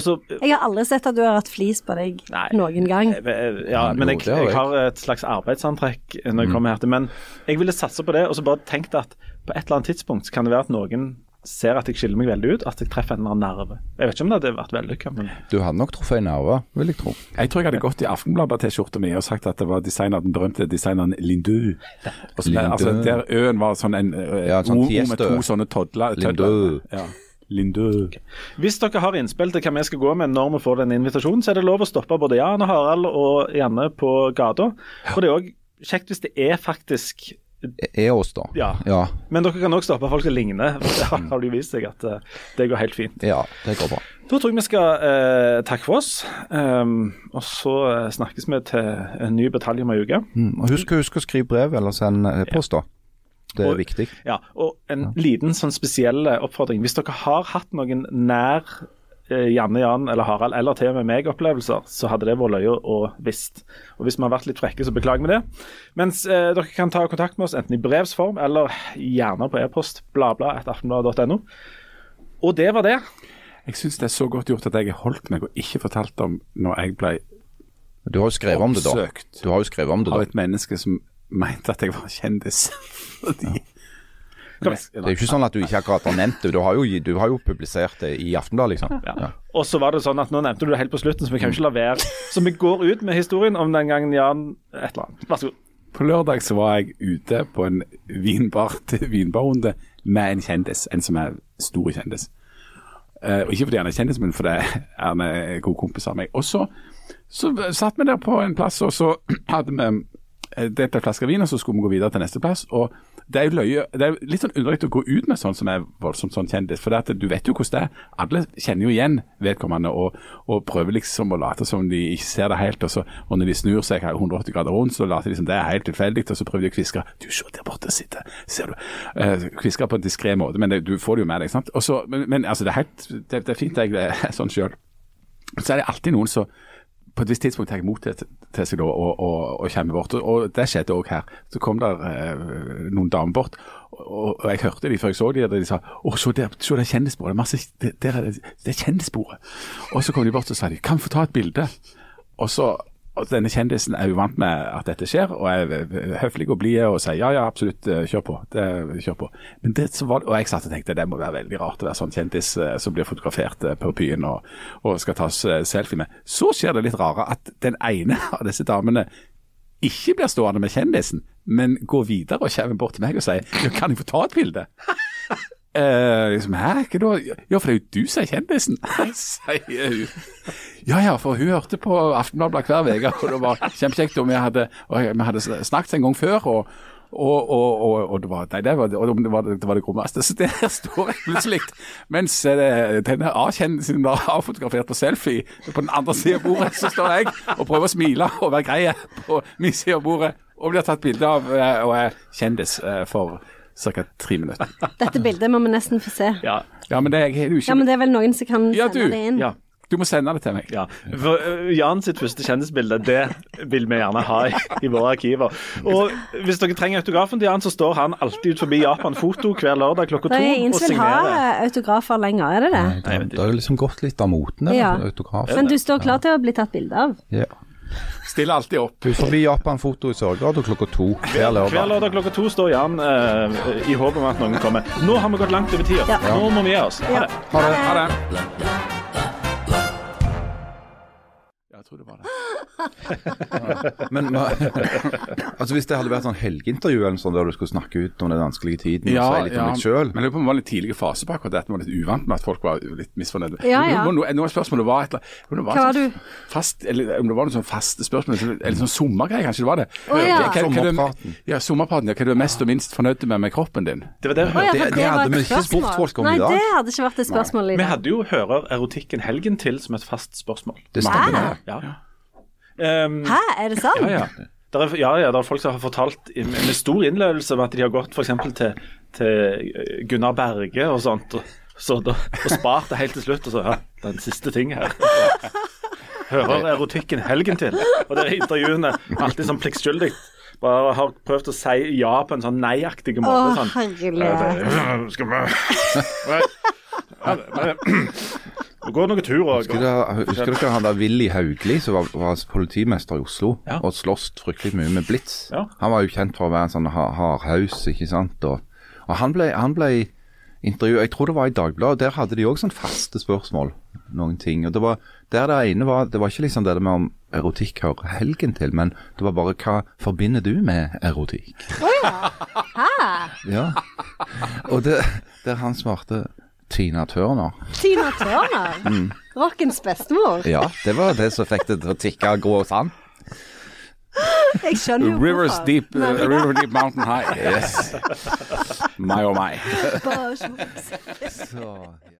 Også, Jeg har aldri sett at du har hatt flis på deg Nei. noen gang. Eh, Ja, men jeg, har jeg jeg. har et slags arbeidsantrekk når jeg kommer her til. Men jeg ville satsa på det, og så bare tenkt at på et eller annet tidspunkt så kan det være at noen ser at jeg skiller meg veldig ut, at jeg treffer en eller annen nerve. Jeg vet ikke om det hadde vært vellykka, men Du hadde nok truffet en nerve, vil jeg tro. Jeg tror jeg hadde gått i Aftenbladet-T-skjorta mi og sagt at det var designer, den berømte designeren Lindø. Og så- Altså, der øen var sånn en eh, Ja, en sånn O med to sånne todler. Lindø. Ja. Lindu. Lindø. Hvis dere har innspill til hva vi skal gå med når vi får den invitasjonen, så er det lov å stoppe både Jan og Harald og Janne på gata. Og det er òg kjekt hvis det er faktisk Er oss, da. Ja. ja. Men dere kan òg stoppe folk som ligner. Det har det jo vist seg at eh, det går helt fint. Ja, det går bra. Da tror jeg vi skal eh, takke for oss. Um, og så eh, snakkes vi til en ny betalje om ei uke. Mm. Husk, husk å skrive brev eller send e-post, da. Det er Og- viktig. Ja, og en liten sånn spesiell eh, oppfordring. Hvis dere har hatt noen nær eh, Janne, Jan eller Harald, eller til og med meg-opplevelser, så hadde det vært løye å visst. Og hvis vi har vært litt frekke, så beklager vi det. Mens eh, dere kan ta kontakt med oss enten i brevs form eller gjerne på e-post bladblad.aftenbladet.no. Og det var det. Jeg syns det er så godt gjort at jeg har holdt meg og ikke fortalt om når jeg ble Du har jo skrevet om det, da. Du har jo skrevet om det, da. av et menneske som mente at jeg var kjendis. Fordi Kom Det er jo ikke sånn at du ikke akkurat har nevnt det. Du har jo, du har jo publisert det i Aftenbladet, liksom. Ja. Og så var det sånn at nå nevnte du det helt på slutten, så vi kan jo ikke la være. Så vi går ut med historien om den gangen Jan et eller annet. Vær så god. På lørdag så var jeg ute på en vinbar til vinbarrunde med en kjendis, en som er stor kjendis. Uh, ikke fordi han er kjendis, men fordi han er god kompis av meg. Og så, så satt vi der på en plass, og så hadde vi dette delt en flaske vin, og så skulle vi gå videre til neste plass. og det er jo løye, det er litt sånn underlig å gå ut med sånn som er voldsomt sånn kjendis. For du vet jo hvordan det er. Alle kjenner jo igjen vedkommende og, og prøver liksom å late som de ikke ser det helt. Og, så, og når de snur seg 180 grader rundt, så later de som det er helt tilfeldig. Og så prøver de å kviske. Du, se der borte sitter, ser du. Uh, kviske på en diskré måte, men det, du får det jo med deg. sant? Og så, men, men altså, det er, helt, det, det er fint jeg er sånn sjøl. Så er det alltid noen som på et visst tidspunkt tar mot til, seg da, og, og, og kommer bort. Og, det skjedde òg her. Så kom der eh, noen damer bort, og, og jeg hørte de før jeg så de, og de sa å, se der, se der kjendisbordet. Det masse, der er det, det er kjendisbordet. Og så kom de bort og sa de, kan vi få ta et bilde? Og så denne kjendisen er jo vant med at dette skjer, og er høflig og blid og sier ja, ja, absolutt, eh, kjør på. Det, kjør på. Men det, var, og jeg satt og tenkte det må være veldig rart å være sånn kjendis eh, som blir fotografert eh, på byen og, og skal tas selfie med. Så skjer det litt rare at den ene av disse damene ikke blir stående med kjendisen, men går videre og kommer bort til meg og sier kan jeg få ta et bilde? Eh, liksom, Hæ, hva da? Ja, for det er jo du som er kjendisen, sier hun. Ja ja, for hun hørte på Aftenbladet hver uke, og det var kjempekjekt. Og vi hadde, og vi hadde snakket en gang før. og og, og, og, og det var nei, det var, det var, det var det grommeste. Så der står jeg plutselig. Mens eh, denne A-kjendisen var avfotografert på selfie på den andre siden av bordet, så står jeg og prøver å smile og være grei på min side av bordet. Og blir tatt bilde av eh, og er kjendis eh, for ca. tre minutter. Dette bildet må vi nesten få se. Ja. Ja, men det er ikke Ja, men det er vel noen som kan Ja, sende du. det inn? ja. Du må sende det til meg. Ja, for uh, Jan sitt første kjendisbilde, det vil vi gjerne ha i, i våre arkiver. Og hvis dere trenger autografen til Jan, så står han alltid ut forbi Japan Foto hver lørdag klokka Det to er ingen og som vil ha autografer lenger, er det det? Det, det har liksom gått litt av moten, det, Ja. autograf. Men du står klar til å bli tatt bilde av? Ja. Stiller alltid opp. Forbi Japan Foto i Sørgrad klokka to hver Hver lørdag. lørdag klokka to står Jan eh, i håp om at noen kommer. Nå har vi gått langt over tida. Ja. Nå må vi gi oss. Ha det. Ha det. Ha det. Jeg tror det var det. Men altså hvis det hadde vært sånn helgeintervju eller sånn der du skulle snakke ut om den vanskelige tiden og si litt om deg sjøl Men det var en litt tidlig fase på akkurat det. at vi var litt uvant med at folk var litt misfornøyde. Ja, ja. Nå, nå, nå er spørsmålet var et eller annet var Hva var du? Fast, eller om det var noen sånn faste spørsmål, eller sånn sommergreier, kanskje det var det? Å, ja. Hva- hva- Sommerpraten. Ja, sommerpraten. Ja, hva du er mest og minst fornøyd med med kroppen din? Det var det oh, ja, Det- det, det hadde vi ikke spurt folk om i dag. Nei, det hadde ikke vært et spørsmål i Vi dag. hadde jo hører erotikken helgen til som et fast spørsmål. Det stemmer, Hæ? Ja. Um, Hæ, er det sant? Ja, ja. Der er, ja, ja, det er folk som har fortalt med, med stor innlevelse om at de har gått f.eks. til, til eh, Gunnar Berge og sånt, og, så da, og spart det helt til slutt. Og så ja, den siste ting her. Hører erotikken helgen til. Og det er intervjuene alltid sånn pliktskyldig. Bare har prøvd å si ja på en sånn nei-aktig Å, måte. Ja, det, Skal vi Det går noen tur òg. Husker husker dere han der Willy Haugli som var, var politimester i Oslo Ja. og sloss fryktelig mye med Blitz? Ja. Han var jo kjent for å være en sånn ha- hardhaus, ikke sant. Og, og han ble, han ble intervjuet, jeg tror det var i Dagbladet, der hadde de òg sånn faste spørsmål. Noen ting. Og det var, der det ene var, det var ikke liksom det med om erotikk hører helgen til, men det var bare hva forbinder du med erotikk? Ja. Og det, der han svarte Tina Turner. Tina Turner. Mm. Rockens bestemor. Ja, det var det som fikk det til å tikke grå sand. Jeg skjønner jo Rivers hvorfor. deep, uh, river deep mountain high. Yes. My oh my.